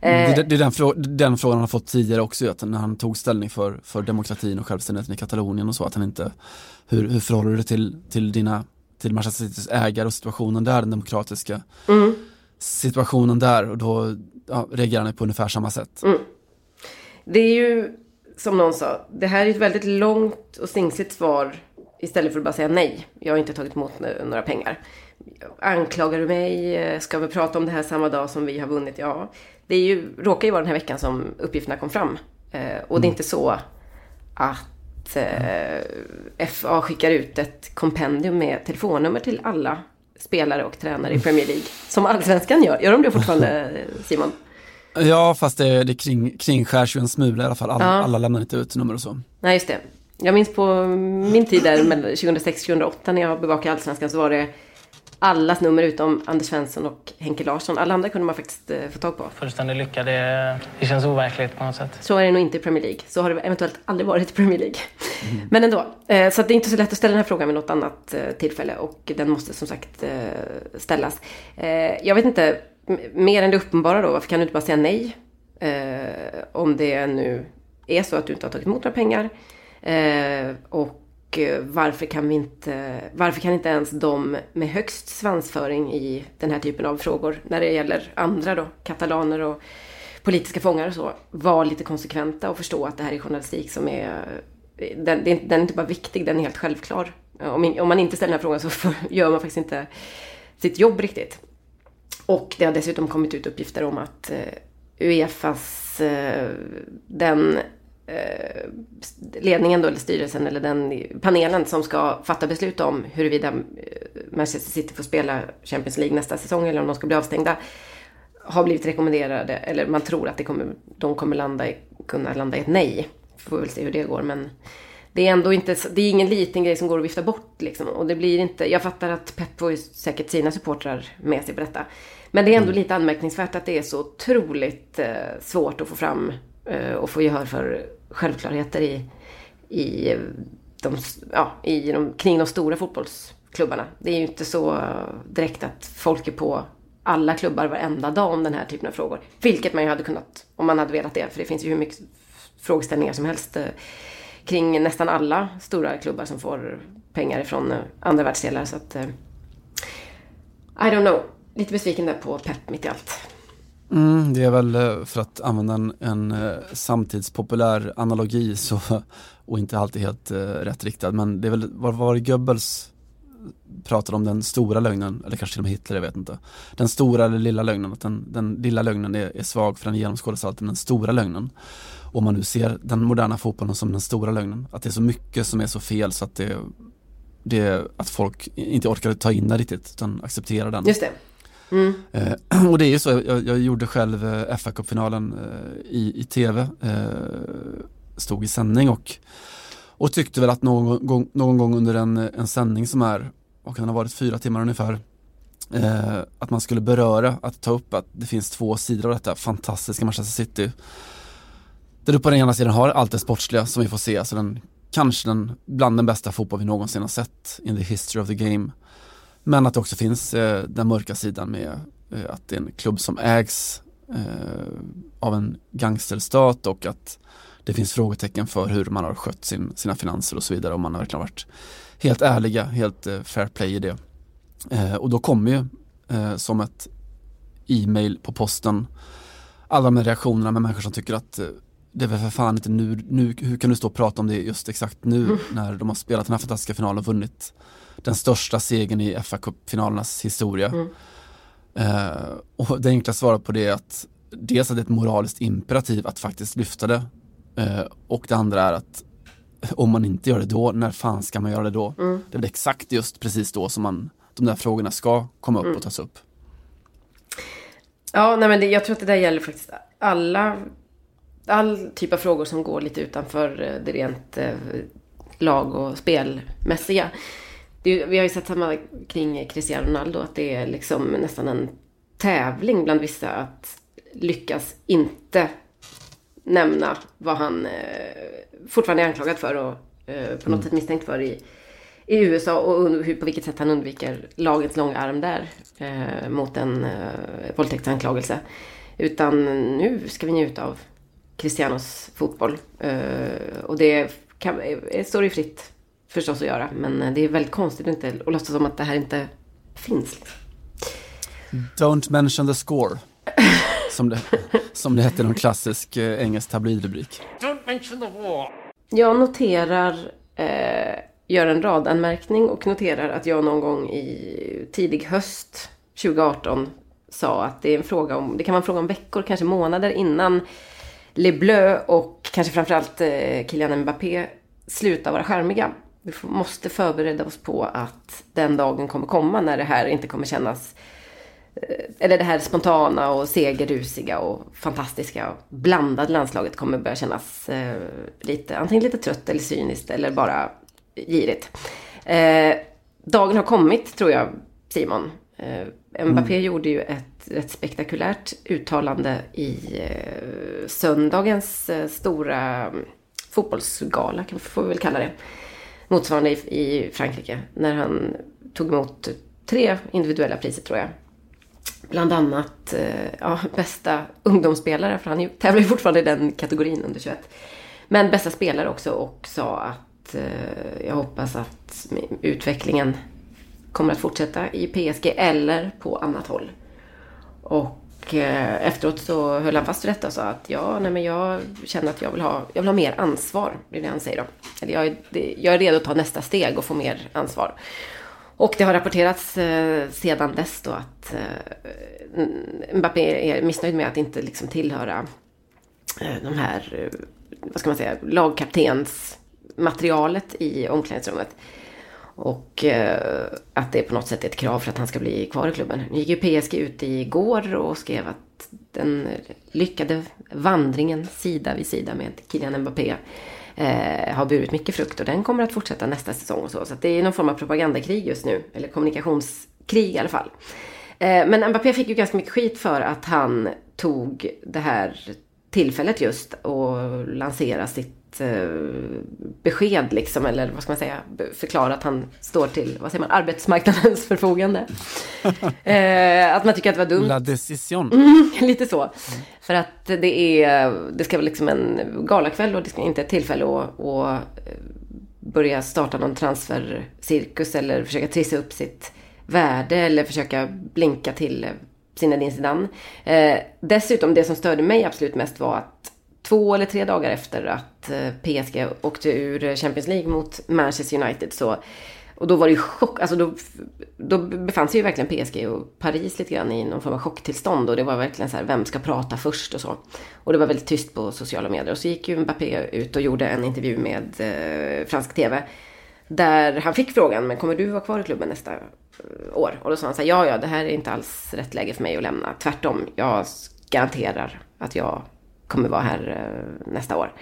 Mm, det, det är den, frå den, frågan han har fått tidigare också, att när han tog ställning för, för demokratin och självständigheten i Katalonien och så, att han inte, hur, hur förhåller du dig till, till dina, till Manchester Citys ägare och situationen där, den demokratiska mm. situationen där och då ja, reagerar han på ungefär samma sätt. Mm.
Det är ju, som någon sa, det här är ett väldigt långt och stingsligt svar istället för att bara säga nej. Jag har inte tagit emot några pengar. Anklagar du mig? Ska vi prata om det här samma dag som vi har vunnit? Ja, det är ju, råkar ju vara den här veckan som uppgifterna kom fram. Eh, och mm. det är inte så att eh, FA skickar ut ett kompendium med telefonnummer till alla spelare och tränare i Premier League. Som allsvenskan gör. Gör de det fortfarande, Simon?
Ja, fast det, det kring, kringskärs ju en smula i alla fall. Alla, ja. alla lämnar inte ut nummer och så.
Nej, just det. Jag minns på min tid där, 2006-2008 när jag bevakade Allsvenskan så var det allas nummer utom Anders Svensson och Henke Larsson. Alla andra kunde man faktiskt eh, få tag på.
Fullständig lycka. Det, det känns overkligt på något sätt.
Så är det nog inte i Premier League. Så har det eventuellt aldrig varit i Premier League. Mm. Men ändå. Eh, så det är inte så lätt att ställa den här frågan vid något annat eh, tillfälle. Och den måste som sagt ställas. Jag vet inte, mer än det uppenbara då. Varför kan du inte bara säga nej? Eh, om det nu är så att du inte har tagit emot några pengar. Eh, och och varför kan, vi inte, varför kan inte ens de med högst svansföring i den här typen av frågor, när det gäller andra då, katalaner och politiska fångar och så, vara lite konsekventa och förstå att det här är journalistik som är... Den, den är inte bara viktig, den är helt självklar. Om, man inte ställer den här frågan så gör man faktiskt inte sitt jobb riktigt. Och det har dessutom kommit ut uppgifter om att eh, Uefas, eh, den eh, ledningen då, eller styrelsen eller den panelen som ska fatta beslut om huruvida Manchester City får spela Champions League nästa säsong eller om de ska bli avstängda har blivit rekommenderade, eller man tror att det kommer, de kommer landa i, kunna landa i ett nej. Får väl se hur det går men det är ändå inte, det är ingen liten grej som går att vifta bort liksom. Och det blir inte, jag fattar att Pep får säkert sina supportrar med sig på detta. Men det är ändå mm. lite anmärkningsvärt att det är så otroligt eh, svårt att få fram eh, och få gehör för självklarheter i, i de, ja, i de, kring de stora fotbollsklubbarna. Det är ju inte så direkt att folk är på alla klubbar varenda dag om den här typen av frågor. Vilket man ju hade kunnat om man hade velat det. För det finns ju hur mycket frågeställningar som helst eh, kring nästan alla stora klubbar som får pengar ifrån eh, andra världsdelar. Så att, eh, I don't know. Lite besviken där på Pep mitt i allt.
Mm, det är väl eh, för att använda en, en samtidspopulär analogi så, och inte alltid helt uh, rätt riktad men det är väl, var, var det Goebbels pratade om den stora lögnen, eller kanske till och med Hitler, jag vet inte. Den stora eller lilla lögnen, att den, den lilla lögnen är, är svag för den genomskådas alltid, men den stora lögnen. Om man nu ser den moderna fotbollen som den stora lögnen, att det är så mycket som är så fel så att det, det att folk inte orkar ta in det riktigt, utan accepterar den.
Just det. Mm.
Eh, och det är ju så, jag, jag gjorde själv eh, fa Cup-finalen eh, i, i tv, stod i sändning och, och tyckte väl att någon gång, någon gång under en, en sändning som är, vad kan det ha varit, fyra timmar ungefär, att man skulle beröra, att ta upp att det finns två sidor av detta fantastiska Manchester City. Där du på den ena sidan har allt det sportsliga som vi får se, alltså den, kanske den, bland den bästa fotboll vi någonsin har sett in the history of the game. Men att det också finns eh, den mörka sidan med eh, att det är en klubb som ägs eh, av en gangsterstat och att det finns frågetecken för hur man har skött sin, sina finanser och så vidare Om man har verkligen varit helt ärliga, helt eh, fair play i det. Eh, och då kommer ju eh, som ett e-mail på posten alla de här reaktionerna med människor som tycker att eh, det är väl för fan inte nu, nu, hur kan du stå och prata om det just exakt nu mm. när de har spelat den här fantastiska finalen och vunnit den största segern i fa Cup-finalernas historia. Mm. Eh, och det enkla svaret på det är att dels att det är ett moraliskt imperativ att faktiskt lyfta det. Eh, och det andra är att om man inte gör det då, när fan ska man göra det då? Mm. Det är väl exakt just precis då som man, de där frågorna ska komma upp mm. och tas upp.
Ja, nej men det, jag tror att det där gäller faktiskt alla, all typ av frågor som går lite utanför eh, det rent eh, lag och spelmässiga det, vi har ju sett samma kring Cristiano Ronaldo, att det är liksom nästan en tävling bland vissa att lyckas inte nämna vad han eh, fortfarande är anklagad för och eh, på något mm. sätt misstänkt för i, i USA och hur, på vilket sätt han undviker lagens långa arm där eh, mot en eh, våldtäktsanklagelse. Utan nu ska vi njuta av Cristianos fotboll. Eh, och det kan, eh, står ju fritt förstås att göra. Men det är väldigt konstigt att, inte, att låtsas som att det här inte finns.
Don't mention the score. Som det, som det hette i någon klassisk eh, engelsk tabloidrubrik.
Don't mention the war. Jag noterar, eh, gör en radanmärkning och noterar att jag någon gång i tidig höst 2018 sa att det, är en fråga om, det kan vara en fråga om veckor, kanske månader innan Le Bleu och kanske framförallt eh, Kylian Mbappé slutar vara charmiga. Vi måste förbereda oss på att den dagen kommer komma när det här inte kommer kännas eh, eller det här spontana och segerrusiga och fantastiska och blandade landslaget kommer börja kännas eh, lite, antingen lite trött eller cyniskt eller bara girigt. Eh, dagen har kommit tror jag, Simon. Eh, Mbappé mm. gjorde ju ett rätt spektakulärt uttalande i eh, söndagens eh, stora mm, fotbollsgala, kan vi väl kalla det. Motsvarande i, Frankrike. När han tog emot tre individuella priser tror jag. Bland annat eh, ja, bästa ungdomsspelare, för han tävlar ju fortfarande i den kategorin under 21. Men bästa spelare också och sa att jag hoppas att utvecklingen kommer att fortsätta i PSG eller på annat håll. Och eh, efteråt så höll han fast vid detta och sa att ja, nej men jag känner att jag vill ha, jag vill ha mer ansvar. Det är det han säger då. Eller jag är, jag är redo att ta nästa steg och få mer ansvar. Och det har rapporterats eh, sedan dess då att eh, Mbappé är missnöjd med att inte liksom tillhöra eh, de här, eh, vad ska man säga, lagkaptensmaterialet i omklädningsrummet. Och eh, att det på något sätt är ett krav för att han ska bli kvar i klubben. Nu gick ju PSG ut igår och skrev att den lyckade vandringen sida vid sida med Kylian Mbappé eh, har burit mycket frukt och den kommer att fortsätta nästa säsong och så. Så det är någon form av propagandakrig just nu, eller kommunikationskrig i alla fall. Eh, men Mbappé fick ju ganska mycket skit för att han tog det här tillfället just och lansera sitt besked liksom, eller vad ska man säga, förklara att han står till, vad säger man, arbetsmarknadens förfogande. eh, att man tycker att det var dumt.
La decision.
Mm, lite så. Mm. För att det är, det ska vara liksom en galakväll och det ska inte ett tillfälle att, att börja starta någon transfercirkus eller försöka trissa upp sitt värde eller försöka blinka till Zinedine Zidane. Eh, dessutom, det som störde mig absolut mest var att två eller tre dagar efter att eh, PSG åkte ur Champions League mot Manchester United så och då var det ju chock, alltså då, då befann sig ju verkligen PSG och Paris lite grann i någon form av chocktillstånd och det var verkligen så här, vem ska prata först och så. Och det var väldigt tyst på sociala medier och så gick ju Mbappé ut och gjorde en intervju med eh, fransk TV. Där han fick frågan, men kommer du vara kvar i klubben nästa eh, år? Och då sa han så här, ja ja, det här är inte alls rätt läge för mig att lämna. Tvärtom, jag garanterar att jag kommer vara här eh, nästa år.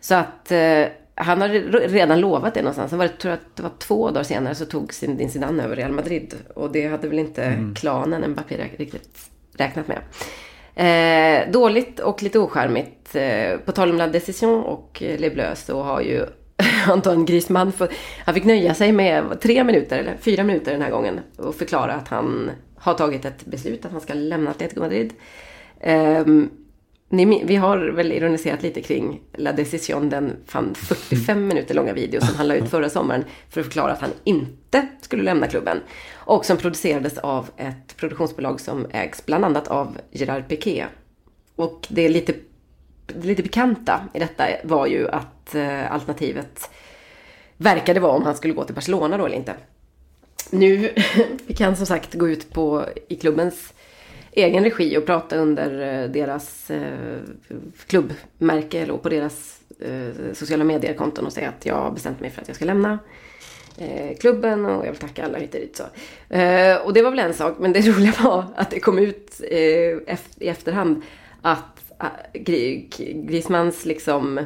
Så att eh, han har redan lovat det någonstans. Sen var det, tror jag att det var två dagar senare så tog Zinedine Zidane över Real Madrid. Och det hade väl inte mm. klanen Mbappé riktigt räknat med. Eh, dåligt och lite ocharmigt. Eh, på tal om La Decision och Le Bleu så har ju Antoine Griezmann, för, han fick nöja sig med tre minuter, eller fyra minuter den här gången. Och förklara att han har tagit ett beslut att han ska lämna Atletico Madrid. Eh, ni, vi har väl ironiserat lite kring La Decision, den fan 45 minuter långa video som han la ut förra sommaren för att förklara att han inte skulle lämna klubben. Och som producerades av ett produktionsbolag som ägs bland annat av Gerard Piqué. Och det lite, det lite pikanta i detta var ju att eh, alternativet verkade vara om han skulle gå till Barcelona då eller inte. Nu fick han som sagt gå ut på, i klubbens egen regi och prata under eh, deras eh, klubbmärke eller på deras eh, sociala medier-konton och säga att jag har bestämt mig för att jag ska lämna klubben och jag vill tacka alla hit och dit. Så. och det var väl en sak, men det roliga var att det kom ut i efterhand att Grismans liksom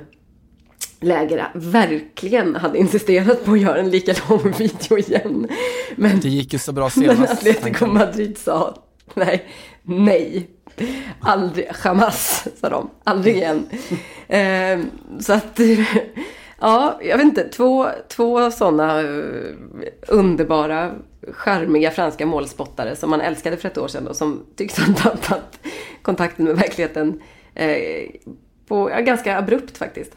läger verkligen hade insisterat på att göra en lika lång video igen. Men,
det gick ju så bra senast.
Men Atletico Madrid sa nej, nej. Aldrig, Hamas, sa de. Aldrig igen. Eh, så att Ja, jag vet inte. Två, två sådana uh, underbara, charmiga franska målspottare som man älskade för ett år sedan och som tycks ha tappat kontakten med verkligheten eh, på, ja, ganska abrupt faktiskt.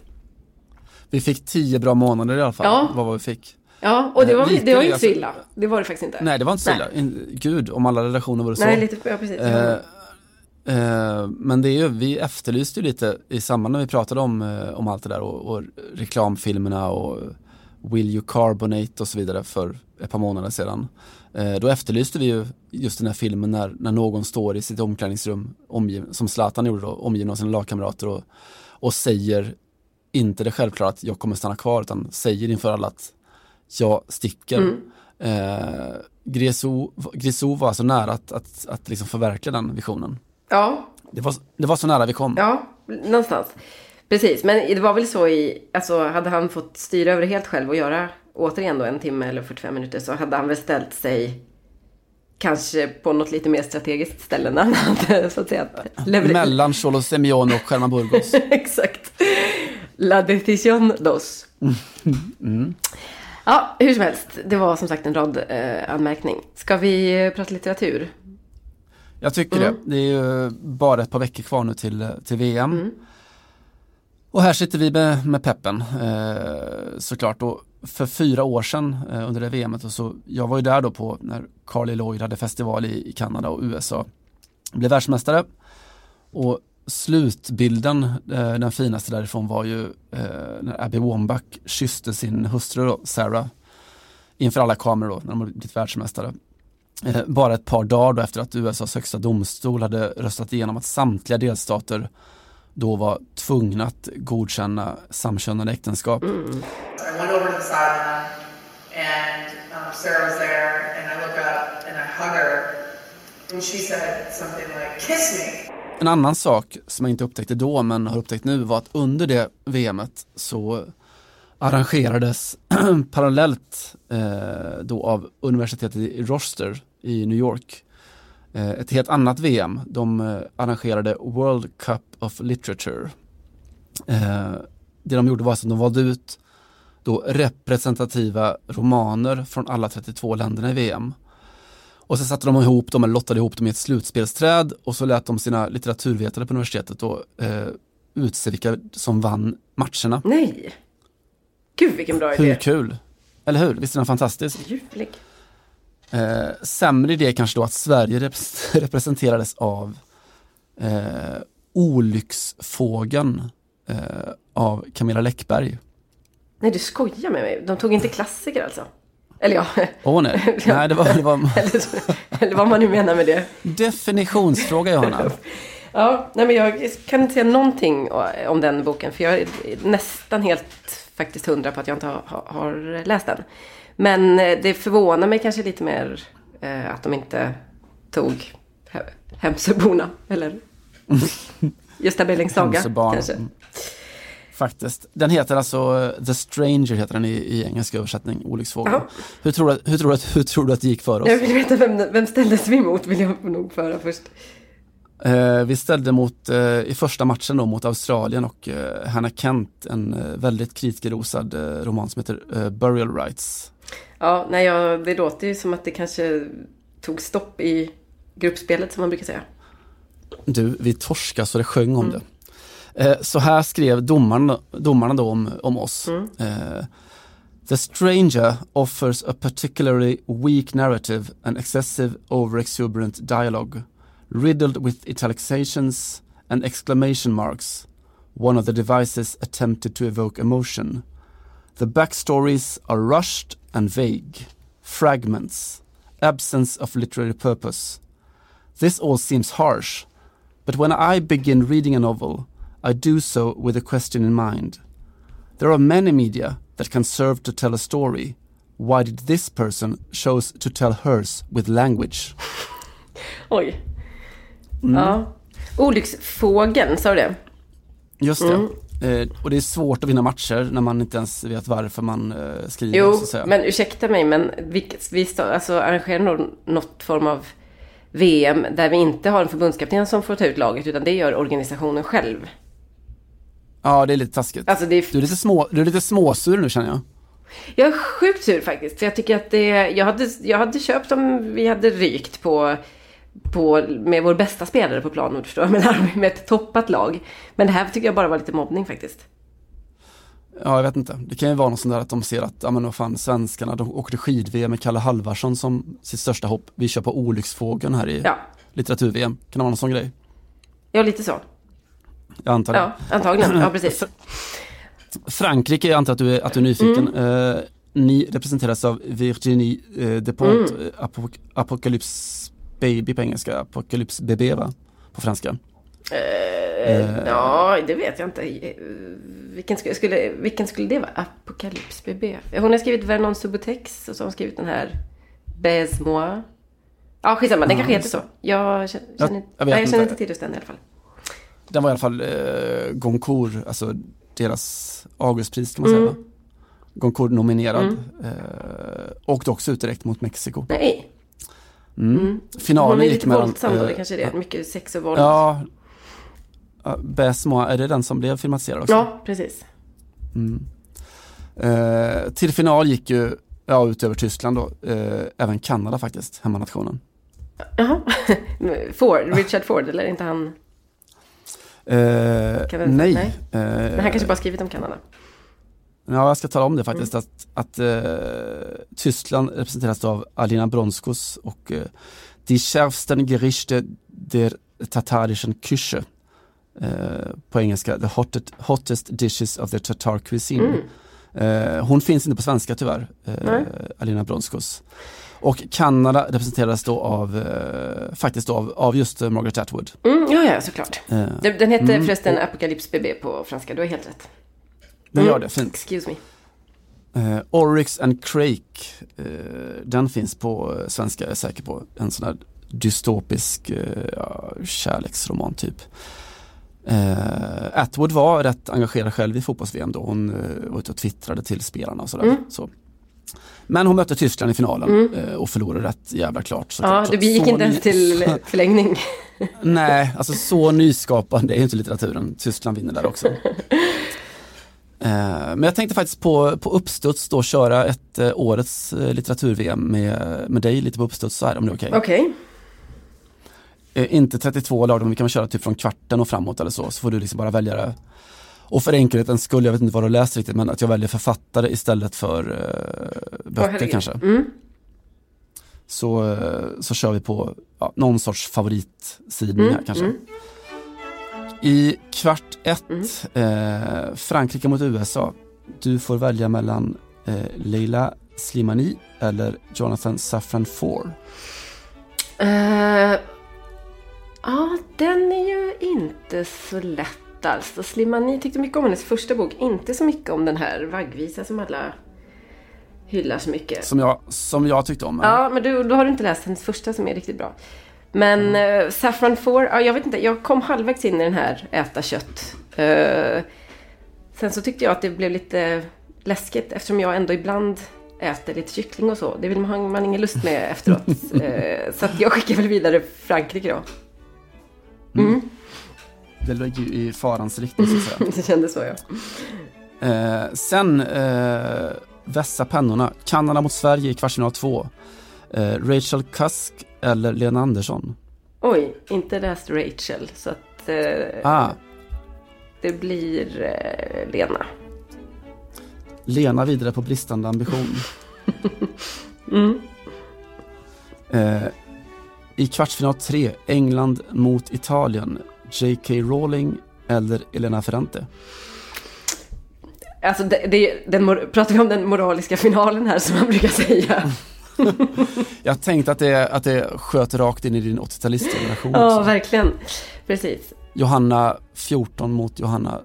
Vi fick tio bra månader i alla fall,
Ja.
vad var vi fick.
Ja, och det var,
Lite
det var inte så
alltså.
illa. Det var det faktiskt inte.
Nej, det var inte så illa. Gud, om alla relationer vore så.
Nej, lite, ja precis.
Eh, eh, men det är ju, vi efterlyste ju lite i samband när vi pratade om, eh, om allt det där och, och reklamfilmerna och Will you carbonate och så vidare för ett par månader sedan. Eh, då efterlyste vi ju just den här filmen när, när någon står i sitt omklädningsrum, omgiv, som Zlatan gjorde då, omgiven av sina lagkamrater och, och säger inte det självklara att jag kommer stanna kvar utan säger inför alla att jag sticker.
Mm.
Eh, Grisou, Grisou var alltså nära att, att, att liksom förverkliga den visionen.
Ja,
Det var, det var så nära vi kom.
ja, någonstans. Precis, men det var väl så i, alltså hade han fått styra över det helt själv och göra återigen då en timme eller 45 minuter så hade han väl ställt sig kanske på något lite mer strategiskt ställe när han hade så att säga levererat.
Mellan Cholo Simeone och Sherman Burgos.
Exakt. La decisión dos.
Mm.
Ja, hur som helst. Det var som sagt en rad eh, anmärkning. Ska vi eh, prata litteratur?
Jag tycker
Mm.
det. Det är ju bara ett par veckor kvar nu till, till VM.
Mm.
Och här sitter vi med, med peppen eh, såklart. Och för fyra år sedan eh, under det VMet och så, jag var ju där då på när Carly Lloyd hade festival i, i Kanada och USA. Blev världsmästare. Och slutbilden, eh, den finaste därifrån var ju eh, när Abby Wambach kysste sin hustru då, Sarah inför alla kameror då, när de hade blivit världsmästare. Eh, bara ett par dagar då efter att USAs högsta domstol hade röstat igenom att samtliga delstater då var tvungna att godkänna samkönade äktenskap.
I went over to the sideline, and um, Sarah was there, and I look up and I hug her, and she said something like, "Kiss me."
En annan sak som jag inte upptäckte då men har upptäckt nu var att under det VMet så arrangerades parallellt eh, då av universitetet i Rochester i New York eh, ett helt annat VM. De eh, arrangerade World Cup of Literature. Eh, det de gjorde var alltså att de valde ut då representativa romaner från alla 32 länderna i VM. Och så satte de ihop dem, eller lottade ihop dem i ett slutspelsträd och så lät de sina litteraturvetare på universitetet då eh, utse vilka som vann matcherna.
Nej! Gud vilken bra
Hur
idé.
kul? Eller hur? Visst är den fantastisk?
Ljuvlig.
Eh, sämre idé kanske då att Sverige rep- representerades av eh, Olycksfågeln eh, av Camilla Läckberg.
Nej, du skojar med mig. De tog inte klassiker alltså? Eller ja.
Åh nej, nej det var, det var
eller, eller vad man nu menar med det.
definitionsfråga Johanna.
Ja, nej men jag kan inte säga någonting om den boken. För jag är nästan helt faktiskt hundra på att jag inte har, har- läst den. Men eh, det förvånar mig kanske lite mer eh, att de inte tog He- Hemsöborna. Eller Gösta Berlings saga kanske.
Mm. Faktiskt. Den heter alltså eh, The Stranger heter den i, i engelsk översättning, Olycksfågeln.
Jaha.
Hur tror, du, hur, tror du, att- hur tror du att det gick för oss?
Jag vill veta vem, vem ställdes vi emot vill jag nog föra först.
Eh, vi ställde mot, eh, i första matchen då, mot Australien och eh, Hannah Kent, en eh, väldigt kritikerrosad eh, roman som heter Burial Rights.
Ja, nej, ja, det låter ju som att det kanske tog stopp i gruppspelet som man brukar säga.
Du, vi torskade så det sjöng om det. Eh, så här skrev domarna, domarna då om, om oss. Eh, The stranger offers a particularly weak narrative and excessive over-exuberant dialogue, riddled with italications and exclamation marks, one of the devices attempted to evoke emotion. The backstories are rushed and vague, fragments, absence of literary purpose. This all seems harsh, but when I begin reading a novel, I do so with a question in mind. There are many media that can serve to tell a story. Why did this person chose to tell hers with language?
Oj.
Mm.
Ja. Olycksfågeln, sa du det?
Just det.
Mm.
Eh, och det är svårt att vinna matcher när man inte ens vet varför man eh, skriver.
Jo,
så att säga.
men ursäkta mig, men vi, vi alltså, arrangerar nog något form av VM där vi inte har en förbundskapten som får ta ut laget, utan det gör organisationen själv.
Ja, det är lite taskigt.
Alltså, det är...
Du, är lite små, du är lite småsur nu känner jag.
Jag är sjukt sur faktiskt. För jag tycker att det... Jag hade, jag hade köpt om vi hade rykt på, på... Med vår bästa spelare på planen, förstår jag. Men med ett toppat lag. Men det här tycker jag bara var lite mobbning faktiskt.
Ja, jag vet inte. Det kan ju vara något sånt där att de ser att, ja men vad fan, svenskarna, de åkte skid-VM med Kalle Halvarsson som sitt största hopp. Vi kör på Olycksfågeln här i
Ja.
litteratur-VM. Kan det vara någon sån grej?
Ja, lite så.
Jag antar det.
Ja, antagligen. Ja, precis.
Frankrike, jag antar att du är, att du är nyfiken.
Mm.
Eh, ni representeras av Virginie eh, Despont,
Mm.
eh, Apok Apocalypse Baby på engelska, Apocalypse Bébé va? På franska.
Eh, ja, det vet jag inte. Vilken skulle, vilken skulle det vara? Apocalypse BB. Hon har skrivit Vernon Subutex och så har hon skrivit den här Baise moi. Ja, skitsamma. Den kanske heter så. Jag känner,
Jag- jag
nej, jag känner
inte.
inte till just den i alla fall.
Den var i alla fall eh, Goncourt, alltså deras Augustpris kan man
Mm.
säga. Goncourt nominerad.
Mm.
Eh, åkte också ut direkt mot Mexiko.
Nej.
Mm.
Mm.
Finalen
Hon är
gick
lite
mellan...
våldsam då,
eh,
det kanske är det. Mycket sex och våld.
Ja. Moi, är det den som blev filmatiserad också?
Ja, precis.
Mm. Eh, till final gick ju, ja utöver Tyskland då, eh, även Kanada faktiskt, hemmanationen.
Jaha. Ford, Richard Ford, eller inte han...
Eh,
Kan vi-
nej.
nej.
Eh,
Men han kanske bara skrivit om Kanada.
Ja, jag ska tala om det faktiskt.
Mm.
Att, att eh, Tyskland representeras av Alina Bronskos och eh, Die schärfsten Gerichte der tatarischen Küche. Eh, på engelska, the hottest, hottest dishes of the Tatar cuisine. Eh, hon finns inte på svenska tyvärr, eh. Alina Bronskos. Och Kanada representeras då av, eh, faktiskt då av, av just eh, Margaret Atwood.
Mm, ja, ja, såklart.
Eh,
Den, den hette
mm,
förresten
och
Apocalypse BB på franska. Du har helt rätt.
Den
Mm.
gör det, fint.
Excuse me.
Eh, Oryx and Crake, eh, den finns på eh, svenska, jag är säker på. En sån här dystopisk eh, kärleksroman typ. Eh, Atwood var rätt engagerad själv i fotbolls-VM då. Hon eh, var ute och twittrade till spelarna och sådär.
Mm.
Så. Men hon mötte Tyskland i finalen
Mm.
eh, och förlorade rätt jävla klart. Så
Ja, det gick
så
inte ens till förlängning.
Nej, alltså så nyskapande är ju inte litteraturen. Tyskland vinner där också. Eh, Men jag tänkte faktiskt på, på uppstuds då köra ett eh, årets litteratur-VM med, med dig lite på uppstuds så här om det är okej.
Okej.
Eh, Inte 32 lag, men vi kan väl köra typ från kvarten och framåt eller så, så får du liksom bara välja det. Och för enkelhetens skull, jag vet inte vad du läst riktigt, men att jag väljer författare istället för eh, böcker
herregud.
kanske.
Mm.
Så, eh, så kör vi på ja, någon sorts favoritsidning
Mm,
här kanske.
mm.
I kvart ett, eh, Frankrike mot USA. Du får välja mellan eh, Leila Slimani eller Jonathan Safran Foer.
Eh, ja, den är ju inte så lätt alls. Och Slimani tyckte mycket om hennes första bok. Inte så mycket om den här vaggvisa som alla hyllar så mycket.
Som jag, som jag tyckte om.
Ja, men du, då har du inte läst hennes första som är riktigt bra. Men eh, Saffron Four, ja, jag vet inte, jag kom halvvägs in i den här äta kött. Eh, sen så tyckte jag att det blev lite läskigt eftersom jag ändå ibland äter lite kyckling och så. Det vill man, man ingen lust med efteråt. Eh, så jag skickar väl vidare Frankrike då. Mm.
Det ligger ju i farans riktning så att säga.
Det kändes så ja.
Eh, sen eh, vässa pennorna. Kanada mot Sverige i kvartsfinal 2. Eh, Rachel Cusk eller Lena Andersson?
Oj, inte läst Rachel. Så att eh,
Ah,
det blir eh, Lena.
Lena vidare på bristande ambition.
Mm.
Eh, I kvartsfinal 3, England mot Italien. J.K. Rowling eller Elena Ferrante?
Alltså, det, det, den, pratar vi om den moraliska finalen här som man brukar säga?
Jag tänkte att det, att det sköt rakt in i din 80-talistgeneration
Ja,
också.
verkligen. Precis.
Johanna 14 mot Johanna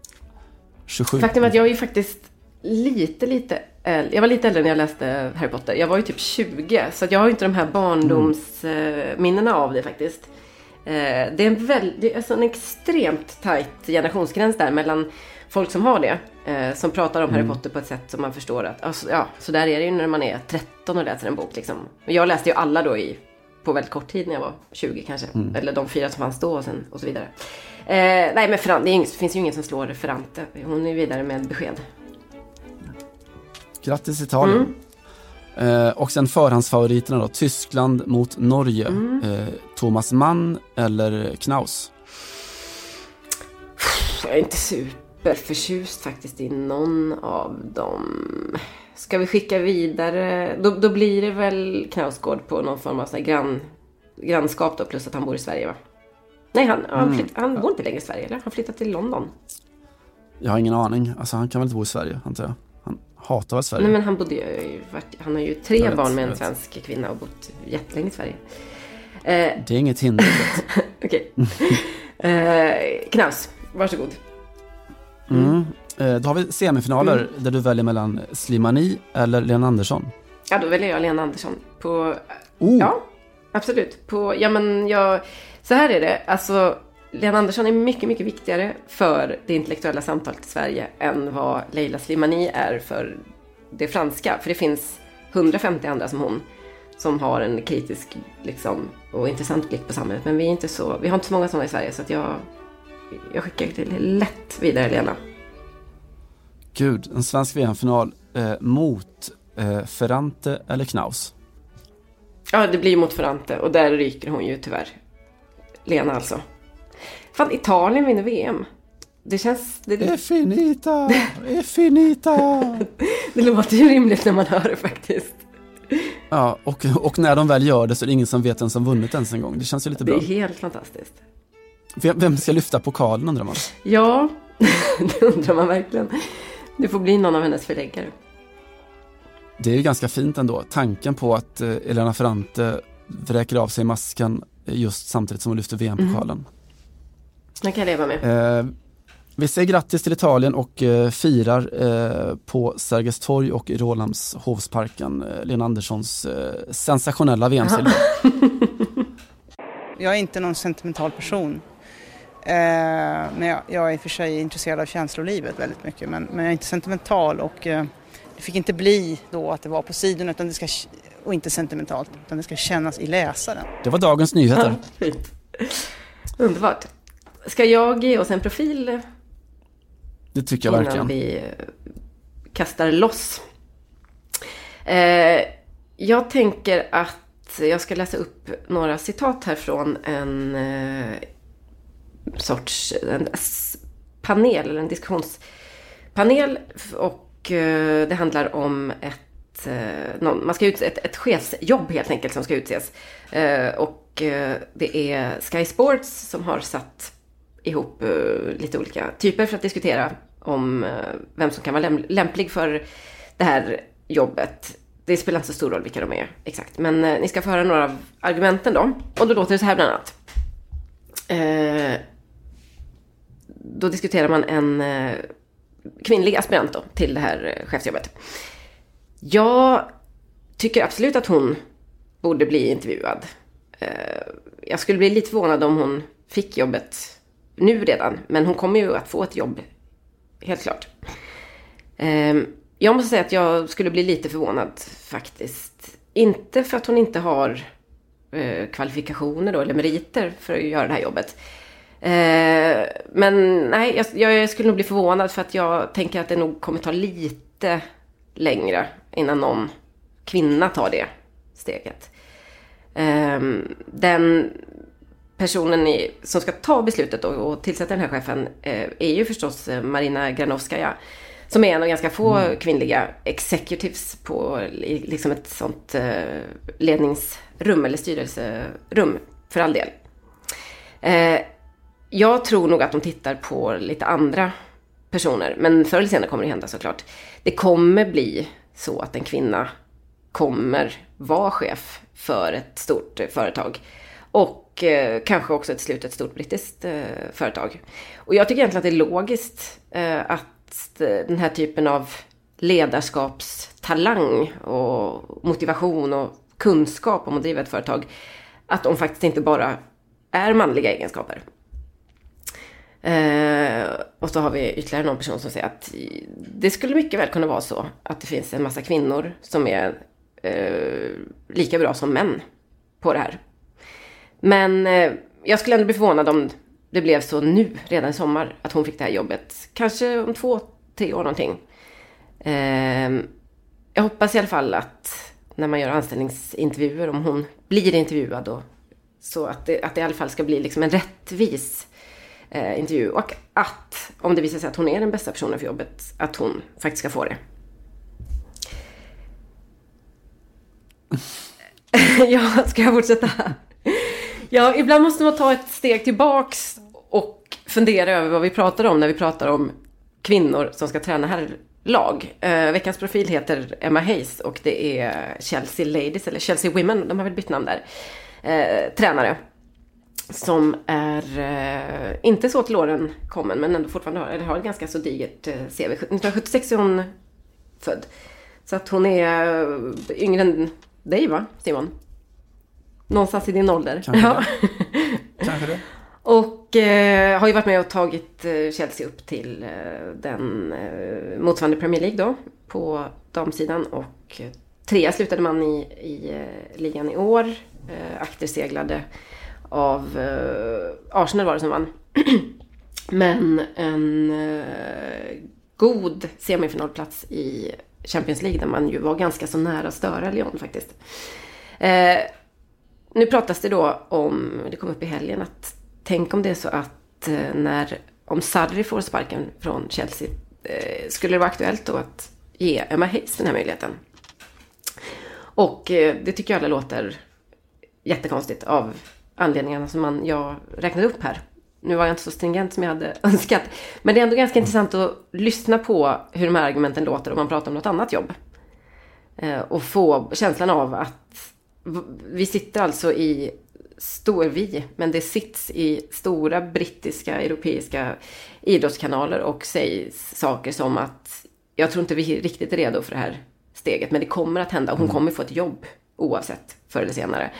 27.
Faktum är att jag är ju faktiskt lite, lite äldre. Jag var lite äldre när jag läste Harry Potter. Jag var ju typ 20. Så jag har ju inte de här barndomsminnena av det faktiskt. Eh, Det är en, väl, det är alltså en extremt tajt generationsgräns där mellan folk som har det. eh, Som pratar om Harry
Mm.
Potter på ett sätt som man förstår att, alltså, ja, så där är det ju när man är 13 och läser en bok liksom. Jag läste ju alla då i på väldigt kort tid när jag var 20 kanske.
Mm.
Eller de fyra som fanns då och, sen, och så vidare. Eh, nej men Ferrante, det, är ing- det finns ju ingen som slår Ferrante. Hon är vidare med besked.
Grattis Italien.
Mm.
Eh, och sen förhandsfavoriterna då, Tyskland mot Norge.
Mm.
Eh, Thomas Mann eller Knaus?
Jag är inte superförtjust faktiskt i någon av dem. Ska vi skicka vidare? Då, då blir det väl Knausgård på någon form av här grann, grannskap då, plus att han bor i Sverige va? Nej, han, han,
Mm.
flytt, han bor inte längre i Sverige, eller? Han flyttat till London.
Jag har ingen aning. Alltså han kan väl inte bo i Sverige, antar jag. Hatar väl Sverige.
Nej, men han bodde ju, han har ju tre
vet,
barn med en svensk kvinna och bott jättelänge i Sverige. Eh,
Det är inget hinder.
Okej. eh, Knaus, varsågod.
Mm. Eh, då har vi semifinaler
Mm.
där du väljer mellan Slimani eller Lena Andersson.
Ja, då väljer jag Lena Andersson. På,
Oh.
Ja, absolut. På, ja, men jag, så här är det. Alltså, Lena Andersson är mycket, mycket viktigare för det intellektuella samtalet i Sverige än vad Leila Slimani är för det franska. För det finns 150 andra som hon som har en kritisk liksom, och intressant blick på samhället. Men vi, är inte så, vi har inte så många sådana i Sverige så att jag, jag skickar till lätt vidare Lena.
Gud, en svensk VM-final eh, mot eh, Ferrante eller Knaus.
Ja, det blir mot Ferrante och där ryker hon ju tyvärr. Lena alltså. Fan, Italien vinner VM. Det känns... Det,
È finita, finita.
det låter ju rimligt när man hör det faktiskt.
Ja, och, och när de väl gör det så är det ingen som vet vem som vunnit ens en gång. Det känns ju lite
Det
bra.
är helt fantastiskt.
Vem, vem ska lyfta pokalen undrar man?
Ja, det undrar man verkligen. Det får bli någon av hennes förläggare.
Det är ju ganska fint ändå. Tanken på att eh, Elena Ferrante vräker av sig masken just samtidigt som hon lyfter VM-pokalen.
Det kan jag leva med.
Eh, vi säger grattis till Italien och eh, firar eh, på Sergels torg och i Rålambshovsparken eh, Lena Anderssons eh, sensationella VM-silver.
Jag är inte någon sentimental person. Eh, men jag, jag är i och för sig intresserad av känslolivet väldigt mycket. Men, men jag är inte sentimental och eh, det fick inte bli då att det var på sidan utan det ska, och inte sentimentalt. Utan det ska kännas i läsaren.
Det var dagens nyheter.
Underbart. Ska jag ge oss en profil
Det tycker jag
innan
verkligen.
vi eh, kastar loss? Eh, jag tänker att jag ska läsa upp några citat här från en eh, sorts en panel, eller en diskussionspanel. Och eh, det handlar om ett, eh, någon, man ska utse ett, ett chefsjobb helt enkelt som ska utses. Eh, och det är Sky Sports som har satt ihop eh, lite olika typer för att diskutera om eh, vem som kan vara läm- lämplig för det här jobbet. Det spelar inte så stor roll vilka de är exakt, men eh, ni ska få höra några av argumenten då. Och då låter det så här bland annat. Eh, då diskuterar man en eh, kvinnlig aspirant då, till det här chefsjobbet. Jag tycker absolut att hon borde bli intervjuad. Eh, jag skulle bli lite förvånad om hon fick jobbet nu redan, men hon kommer ju att få ett jobb, helt klart. Ehm, jag måste säga att jag skulle bli lite förvånad faktiskt. Inte för att hon inte har eh, kvalifikationer då, eller meriter för att göra det här jobbet. Ehm, men nej, jag, skulle nog bli förvånad för att jag tänker att det nog kommer ta lite längre innan någon kvinna tar det steget. Ehm, den personen i, som ska ta beslutet då, och tillsätta den här chefen eh, är ju förstås eh, Marina Granovskaja. Som är en av ganska få kvinnliga executives på i, liksom ett sånt eh, ledningsrum eller styrelserum för all del. Eh, jag tror nog att de tittar på lite andra personer, men förr eller senare kommer det hända såklart. Det kommer bli så att en kvinna kommer vara chef för ett stort eh, företag. Och eh, kanske också till slut ett stort brittiskt eh, företag. Och jag tycker egentligen att det är logiskt eh, att eh, den här typen av ledarskapstalang och motivation och kunskap om att driva ett företag, att de faktiskt inte bara är manliga egenskaper. Eh, och så har vi ytterligare någon person som säger att det skulle mycket väl kunna vara så att det finns en massa kvinnor som är eh, lika bra som män på det här. Men eh, jag skulle ändå bli förvånad om det blev så nu, redan i sommar, att hon fick det här jobbet. Kanske om två, tre år någonting. Eh, jag hoppas i alla fall att när man gör anställningsintervjuer, om hon blir intervjuad då, så att det, att det i alla fall ska bli liksom en rättvis eh, intervju. Och att, om det visar sig att hon är den bästa personen för jobbet, att hon faktiskt ska få det. ja, ska jag fortsätta? Ja, ibland måste man ta ett steg tillbaks och fundera över vad vi pratar om när vi pratar om kvinnor som ska träna herrlag. Eh, veckans profil heter Emma Hayes och det är Chelsea Ladies, eller Chelsea Women, de har väl bytt namn där. Eh, tränare. Som är, eh, inte så till åren kommen, men ändå fortfarande har, eller har ett ganska så digert eh, CV. 1976 är hon född. Så att hon är eh, yngre än dig va, Simon? Någonstans i din ålder.
Kanske
ja.
det. Kanske det.
Och eh, har ju varit med och tagit eh, Chelsea upp till eh, den eh, motsvarande Premier League då. På damsidan. Och trea slutade man i, i eh, ligan i år. Eh, akterseglade av eh, Arsenal var det som vann. Men en god semifinalplats i Champions League där man ju var ganska så nära att störa Lyon faktiskt. Nu pratas det då om, det kom upp i helgen, att tänk om det är så att eh, när, om Sarri får sparken från Chelsea, eh, skulle det vara aktuellt då att ge Emma Hayes den här möjligheten? Och eh, det tycker jag alla låter jättekonstigt av anledningarna som man, jag räknade upp här. Nu var jag inte så stringent som jag hade önskat. Men det är ändå ganska intressant att lyssna på hur de här argumenten låter om man pratar om något annat jobb. Eh, och få känslan av att vi sitter alltså i stor vi, men det sits i stora brittiska, europeiska idrottskanaler och sägs saker som att jag tror inte vi riktigt är redo för det här steget, men det kommer att hända. Hon kommer få ett jobb oavsett, förr eller senare.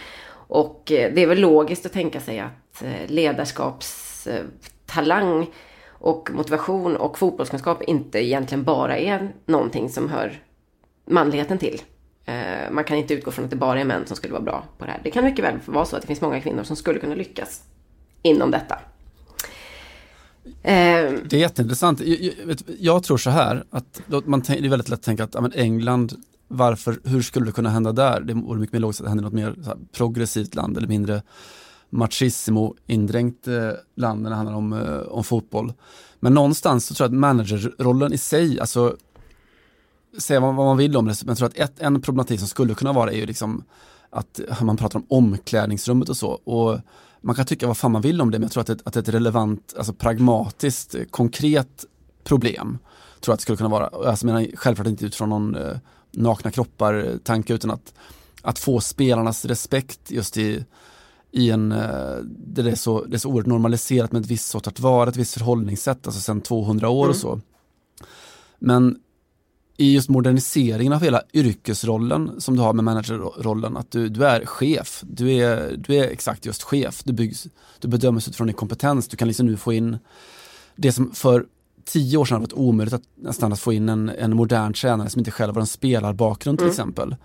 Och eh, det är väl logiskt att tänka sig att eh, ledarskapstalang och motivation och fotbollskunskap inte egentligen bara är någonting som hör manligheten till. Eh, man kan inte utgå från att det bara är män som skulle vara bra på det här. Det kan mycket väl vara så att det finns många kvinnor som skulle kunna lyckas inom detta. Eh,
det är jätteintressant. Jag, jag, jag tror så här, att man tänk, det är väldigt lätt att tänka att ja, men England, varför, hur skulle det kunna hända där? Det vore mycket mer logiskt att det händer i något mer så här, progressivt land eller mindre machismo indränkt eh, land när det handlar om, eh, om fotboll. Men någonstans så tror jag att managerrollen i sig, alltså säga vad, man vill om det, men jag tror att ett, en problematik som skulle kunna vara är ju liksom att man pratar om omklädningsrummet och så. Och man kan tycka vad fan man vill om det, men jag tror att det, att det är ett relevant, alltså pragmatiskt, eh, konkret problem. Tror jag att det skulle kunna vara. Alltså, jag menar, självklart inte utifrån någon eh, nakna kroppar-tanke, utan att, att få spelarnas respekt just i, i en, eh, det är, så, det är så oerhört normaliserat med ett visst sorts att vara, ett visst förhållningssätt, alltså sedan 200 år
Mm.
och så. Men i just moderniseringen av hela yrkesrollen som du har med managerrollen, att du, du är chef, du är, du är exakt just chef, du, byggs, du bedöms utifrån din kompetens, du kan liksom nu få in det som för tio år sedan varit omöjligt att nästan att få in en, en modern tränare som inte själv har en spelarbakgrund till
Mm.
exempel.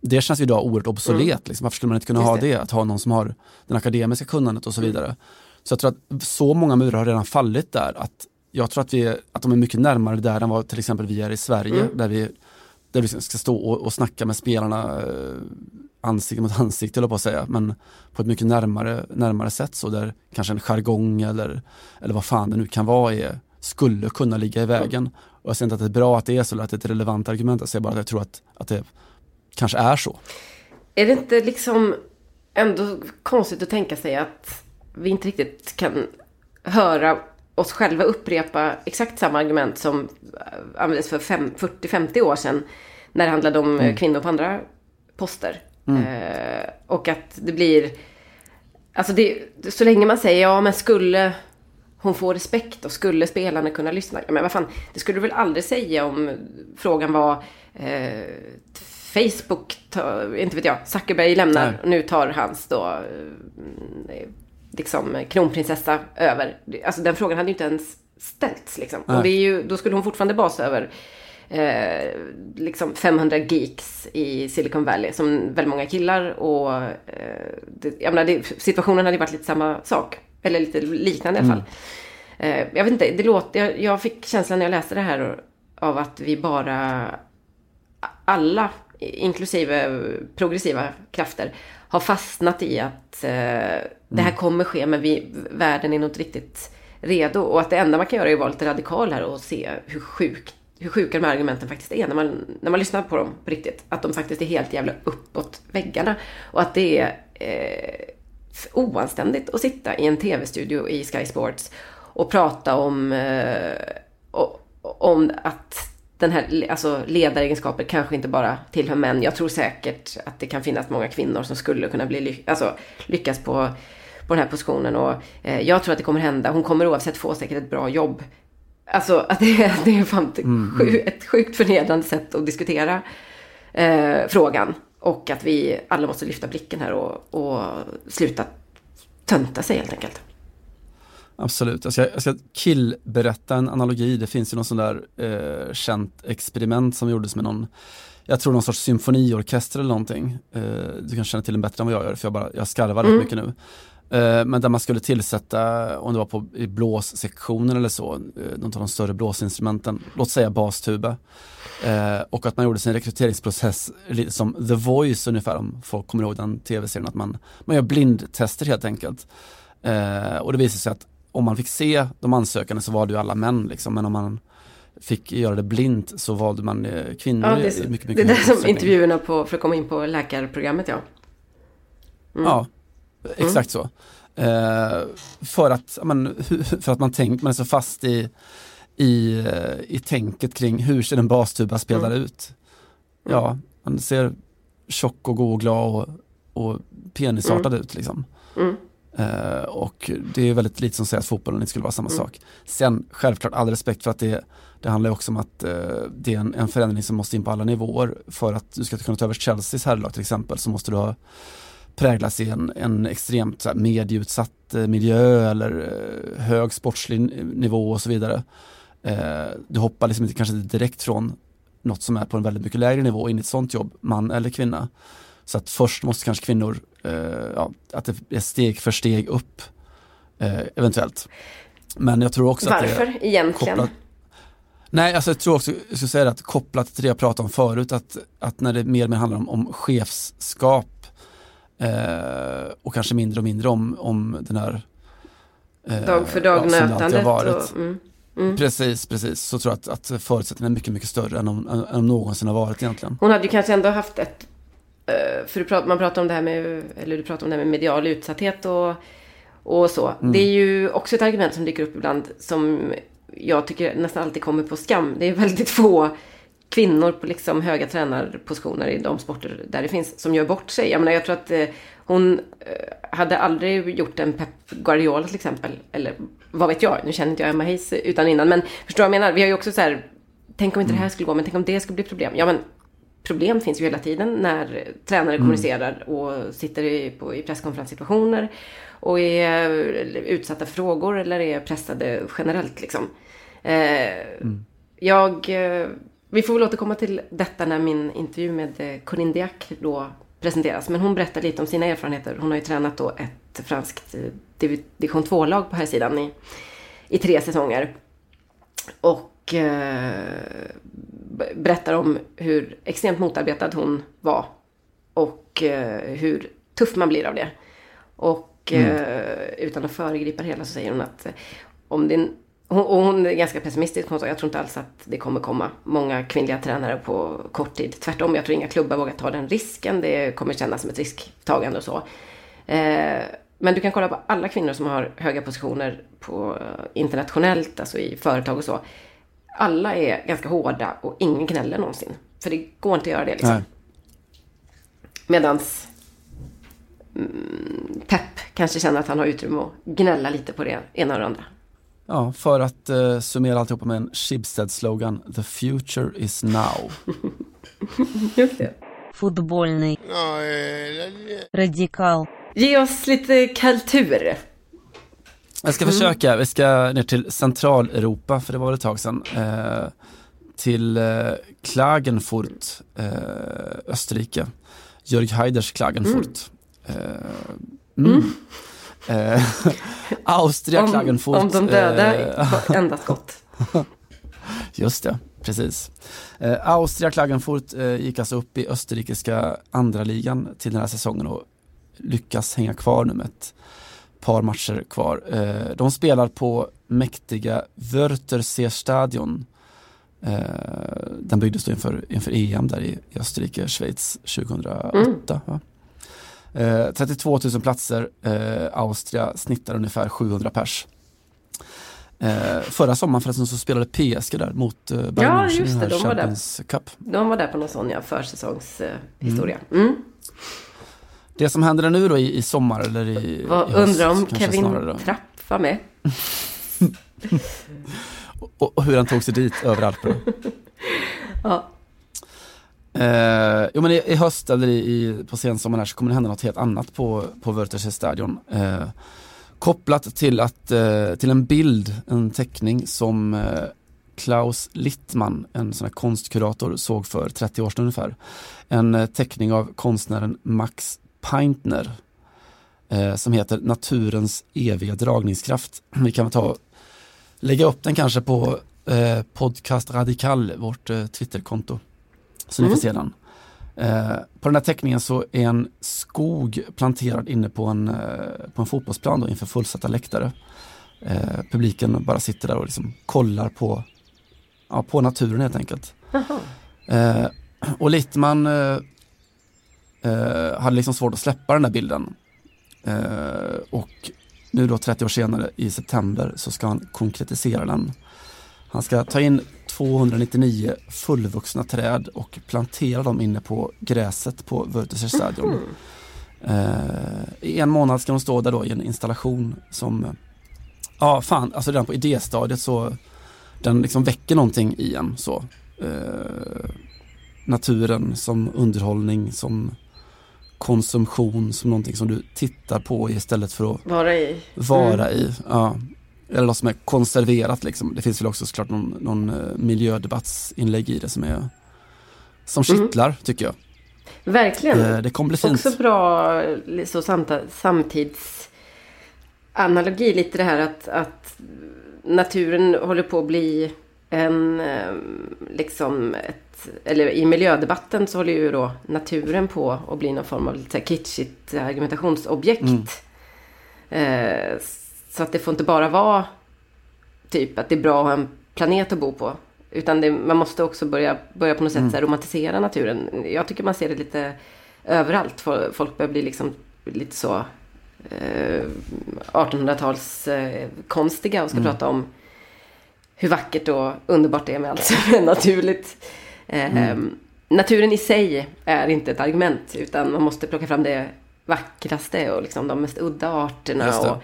Det känns ju idag oerhört obsolet,
Mm.
liksom. varför skulle man inte kunna
Just
ha
det.
det. Att ha någon som har den akademiska kunnandet och så vidare. Så jag tror att så många murar har redan fallit där att jag tror att, vi, är- att de är mycket närmare där än vad till exempel vi är i Sverige
Mm.
där vi där vi ska stå och, och snacka med spelarna eh, ansikte mot ansikte, jag på att säga, men på ett mycket närmare, närmare sätt så där kanske en jargong eller, eller vad fan det nu kan vara är, skulle kunna ligga i vägen. Och jag säger inte att det är bra att det är så eller att det är ett relevant argument, jag säger bara att jag tror att, att det kanske är så.
Är det inte liksom ändå konstigt att tänka sig att vi inte riktigt kan höra oss själva upprepa exakt samma argument som eh, användes för fem- 40-50 år sedan när det handlade om eh,
Mm.
kvinnor på andra poster.
Mm.
Eh, och att det blir... Alltså det, så länge man säger ja men skulle hon få respekt och skulle spelarna kunna lyssna? Men vad fan, det skulle du väl aldrig säga om frågan var eh, Facebook, tar, inte vet jag, Zuckerberg lämnar
Nej.
och nu tar hans då eh, liksom kronprinsessa över. Alltså den frågan hade ju inte ens ställts liksom.
Nej.
Och det är ju, då skulle hon fortfarande basa över eh, liksom 500 geeks i Silicon Valley som väldigt många killar och eh, det, jag menar, det, situationen hade varit lite samma sak. Eller lite liknande i alla fall. Eh, jag vet inte, det låter, jag, jag fick känslan när jag läste det här av att vi bara alla, inklusive progressiva krafter, har fastnat i att eh, det här kommer ske men vi, världen är nog inte riktigt redo. Och att det enda man kan göra är att vara lite radikal här och se hur sjukt hur sjuka de här argumenten faktiskt är när man, när man lyssnar på dem på riktigt. Att de faktiskt är helt jävla uppåt väggarna. Och att det är eh, oanständigt att sitta i en tv-studio i Sky Sports och prata om, eh, om att den här alltså ledaregenskaper kanske inte bara tillhör män. Jag tror säkert att det kan finnas många kvinnor som skulle kunna bli ly alltså, lyckas på, på den här positionen. Och eh, jag tror att det kommer hända. Hon kommer oavsett få säkert ett bra jobb. Alltså att det, är, det är fan mm. sju, ett sjukt förnedrande sätt att diskutera eh, frågan. Och att vi alla måste lyfta blicken här och, och sluta tönta sig helt enkelt.
Absolut. Jag ska, jag ska killberätta en analogi. Det finns ju någon sån där eh, känt experiment som gjordes med någon, jag tror någon sorts symfoniorkester eller någonting. Eh, du kan känna till den bättre än vad jag gör för jag, bara, jag skarvar mm. rätt mycket nu. Eh, men där man skulle tillsätta, om det var på, i blåssektionen eller så, eh, något av de större blåsinstrumenten, låt säga bastuba. Eh, och att man gjorde sin rekryteringsprocess lite som The Voice ungefär, om folk kommer ihåg den tv-serien, att man, man gör blindtester helt enkelt. Eh, och det visade sig att om man fick se de ansökande så var det ju alla män liksom, men om man fick göra det blint så valde man eh, kvinnor
ja, det är, mycket, mycket Det är det som intervjuerna på, för att komma in på läkarprogrammet ja.
Mm. Ja, exakt mm. så. Eh, för, att, men, för att man tänkt, man är så fast i, i, eh, i tänket kring hur ser en bastuba spelad mm. ut. Ja, man ser tjock och god och glad och, och penisartad mm. ut liksom. Uh, och det är väldigt lite som säger att fotbollen inte skulle vara samma mm. sak. Sen självklart all respekt för att det, det handlar också om att uh, det är en, en, förändring som måste in på alla nivåer. För att du ska kunna ta över Chelseas herrlag till exempel så måste du ha präglas i en, en extremt så här, medieutsatt uh, miljö eller hög sportslig nivå och så vidare. du hoppar liksom inte kanske direkt från något som är på en väldigt mycket lägre nivå in i ett sånt jobb, man eller kvinna. Så att först måste kanske kvinnor, eh, ja, att det är steg för steg upp eh, eventuellt. Men jag tror också
Varför
att
det är egentligen? Kopplat,
nej, alltså jag tror också, jag ska säga det, att kopplat till det jag pratade om förut, att, att när det mer och mer handlar om, om chefskap eh, och kanske mindre och mindre om, om den här
eh, dag för dag ja, nötandet. Och,
mm. Mm. Precis, precis. Så tror jag att, att förutsättningarna är mycket, mycket större än om, än om någonsin har varit egentligen.
Hon hade ju kanske ändå haft ett Eh, för man pratar om det här med, eller du pratar om det här med medial utsatthet och, och så. Mm. Det är ju också ett argument som dyker upp ibland som jag tycker nästan alltid kommer på skam. Det är väldigt få kvinnor på liksom höga tränarpositioner i de sporter där det finns som gör bort sig. Jag menar, jag tror att eh, hon eh, hade aldrig gjort en Pep Guardiola till exempel. Eller vad vet jag, nu känner inte jag Emma Hayes utan innan. Men förstår du vad jag menar? Vi har ju också så här, tänk om inte det här mm. skulle gå, men tänk om det skulle bli problem. Ja men problem finns ju hela tiden när tränare mm. kommunicerar och sitter i, på, i presskonferenssituationer och är utsatta för frågor eller är pressade generellt liksom. Eh, mm. Jag, eh, vi får väl återkomma till detta när min intervju med eh, Corinne Diac då presenteras. Men hon berättar lite om sina erfarenheter. Hon har ju tränat då ett franskt eh, division 2-lag på här sidan i, i tre säsonger. Och eh, berättar om hur extremt motarbetad hon var. Och eh, hur tuff man blir av det. Och mm. eh, utan att föregripa det hela så säger hon att eh, om det hon, och hon är ganska pessimistisk. Hon sa jag tror inte alls att det kommer komma många kvinnliga tränare på kort tid. Tvärtom, jag tror inga klubbar vågar ta den risken. Det kommer kännas som ett risktagande och så. Eh, men du kan kolla på alla kvinnor som har höga positioner på internationellt, alltså i företag och så alla är ganska hårda och ingen gnäller någonsin. För det går inte att göra det liksom. Medans mm, Pep kanske känner att han har utrymme att gnälla lite på det ena och det andra.
Ja, för att uh, summera alltihopa med en Schibsted-slogan The future is now.
Just det.
Fotbollny. Radikal.
Ge oss lite kultur.
Jag ska mm. försöka, vi ska ner till Centraleuropa, för det var ett tag sedan. Eh, till eh, Klagenfurt, eh, Österrike. Jörg Haiders Klagenfurt. Eh, mm. Eh, Austria,
Om-
Klagenfurt.
om de döda
eh,
var endast gott.
Just det, precis. Eh, Austria, Klagenfurt gick alltså upp i österrikiska andra ligan till den här säsongen och lyckas hänga kvar nu med ett par matcher kvar. Eh, de spelar på mäktiga Wörthersee-stadion. Eh, den byggdes då inför, inför EM där i, Österrike, Schweiz 2008.
Mm.
Eh, 32 000 platser, eh, Austria snittar ungefär 700 pers. Eh, förra sommaren förresten så spelade PSG där mot eh, Bayern
Ja, just det, de var där.
Champions Cup.
De var där på någon sån ja, försäsongshistoria. Historia. mm.
Det som händer nu då i, i sommar eller i,
Vad
i höst,
undrar om Kevin. Trapp var med?
och, och hur han tog sig dit överallt. På det.
Ja.
Eh, jo men i, i höst eller i, i, på sensommaren här så kommer det hända något helt annat på, på Wörthersee stadion. Eh, kopplat till, att, eh, till en bild, en teckning som eh, Klaus Littman, en sån här konstkurator, såg för 30 år sedan ungefär. En eh, teckning av konstnären Max Peintner eh, som heter Naturens eviga dragningskraft. Vi kan ta lägga upp den kanske på eh, Podcast Radikal, vårt eh, Twitterkonto. Så ni
Mm.
får se den. Eh, på den här teckningen så är en skog planterad inne på en, eh, på en fotbollsplan då, inför fullsatta läktare. Eh, publiken bara sitter där och liksom kollar på, ja, på naturen helt enkelt. Eh, och Littman eh, hade liksom svårt att släppa den där bilden. Eh, och nu då 30 år senare i september så ska han konkretisera den. Han ska ta in 299 fullvuxna träd och plantera dem inne på gräset på Wörthersee stadion. Eh, I en månad ska de stå där då i en installation som, ja fan, alltså redan på idéstadiet så den liksom väcker någonting i en så. Eh, naturen som underhållning, som konsumtion, som någonting som du tittar på istället för att
Vara i.
vara
Mm.
i. Ja. Eller något som är konserverat liksom. Det finns väl också såklart någon, någon eh, miljödebattsinlägg i det som är som
Mm.
kittlar tycker jag.
Verkligen.
Eh, det kommer bli fint.
Också bra så samtidsanalogi. Lite det här att, att naturen håller på att bli en, eh, liksom ett, eller i miljödebatten så håller ju då naturen på att bli någon form av lite kitschigt argumentationsobjekt.
Mm.
Eh, så att det får inte bara vara typ att det är bra att ha en planet att bo på. Utan det, man måste också börja, börja på något sätt
Mm.
romantisera naturen. Jag tycker man ser det lite överallt. Fol- Folk börjar bli liksom lite så eh, 1800-tals eh, konstiga och ska
Mm.
prata om hur vackert och underbart det är med allt som är naturligt. Eh,
Mm.
Naturen i sig är inte ett argument utan man måste plocka fram det vackraste och liksom de mest udda arterna och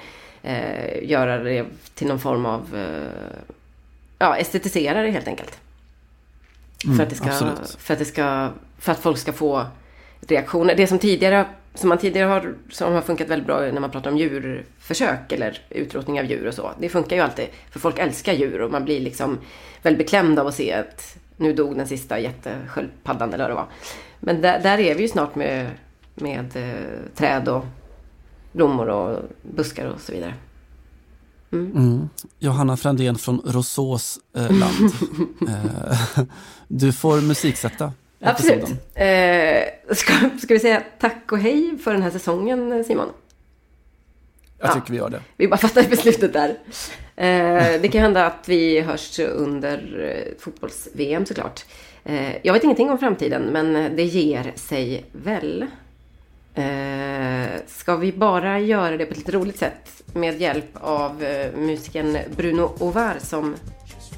eh, göra det till någon form av eh, ja, estetisera det helt enkelt.
Mm,
för, att det ska,
absolut.
för, att det ska, för att folk ska få reaktioner. Det som tidigare som man tidigare har, som har funkat väldigt bra när man pratar om djurförsök eller utrotning av djur och så. Det funkar ju alltid. För folk älskar djur och man blir liksom väldigt beklämd av att se att nu dog den sista jättesköldpaddan eller vad det var. Men där, där är vi ju snart med, med eh, träd och blommor och buskar och så vidare.
Mm. Johanna Frändén från Rossås eh, land. eh, du får musiksätta
Absolut. Eh, ska, ska vi säga tack och hej för den här säsongen Simon?
Jag tycker vi gör det.
Vi bara fattar beslutet där. Eh, det kan hända att vi hörs under eh, fotbolls-VM såklart. Eh, jag vet ingenting om framtiden, men det ger sig väl. Eh, ska vi bara göra det på ett lite roligt sätt med hjälp av eh, musikern Bruno Ovar som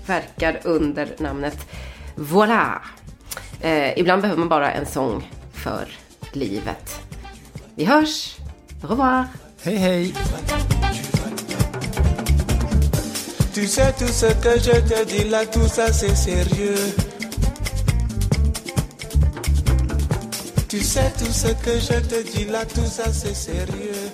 verkar under namnet Voilà. Eh, ibland behöver man bara en sång för livet. Vi hörs! Au revoir!
Hej hej!
Tu sais tout ce que je te dis là, tout ça c'est sérieux. Tu sais tout ce que je te dis là, tout ça c'est sérieux.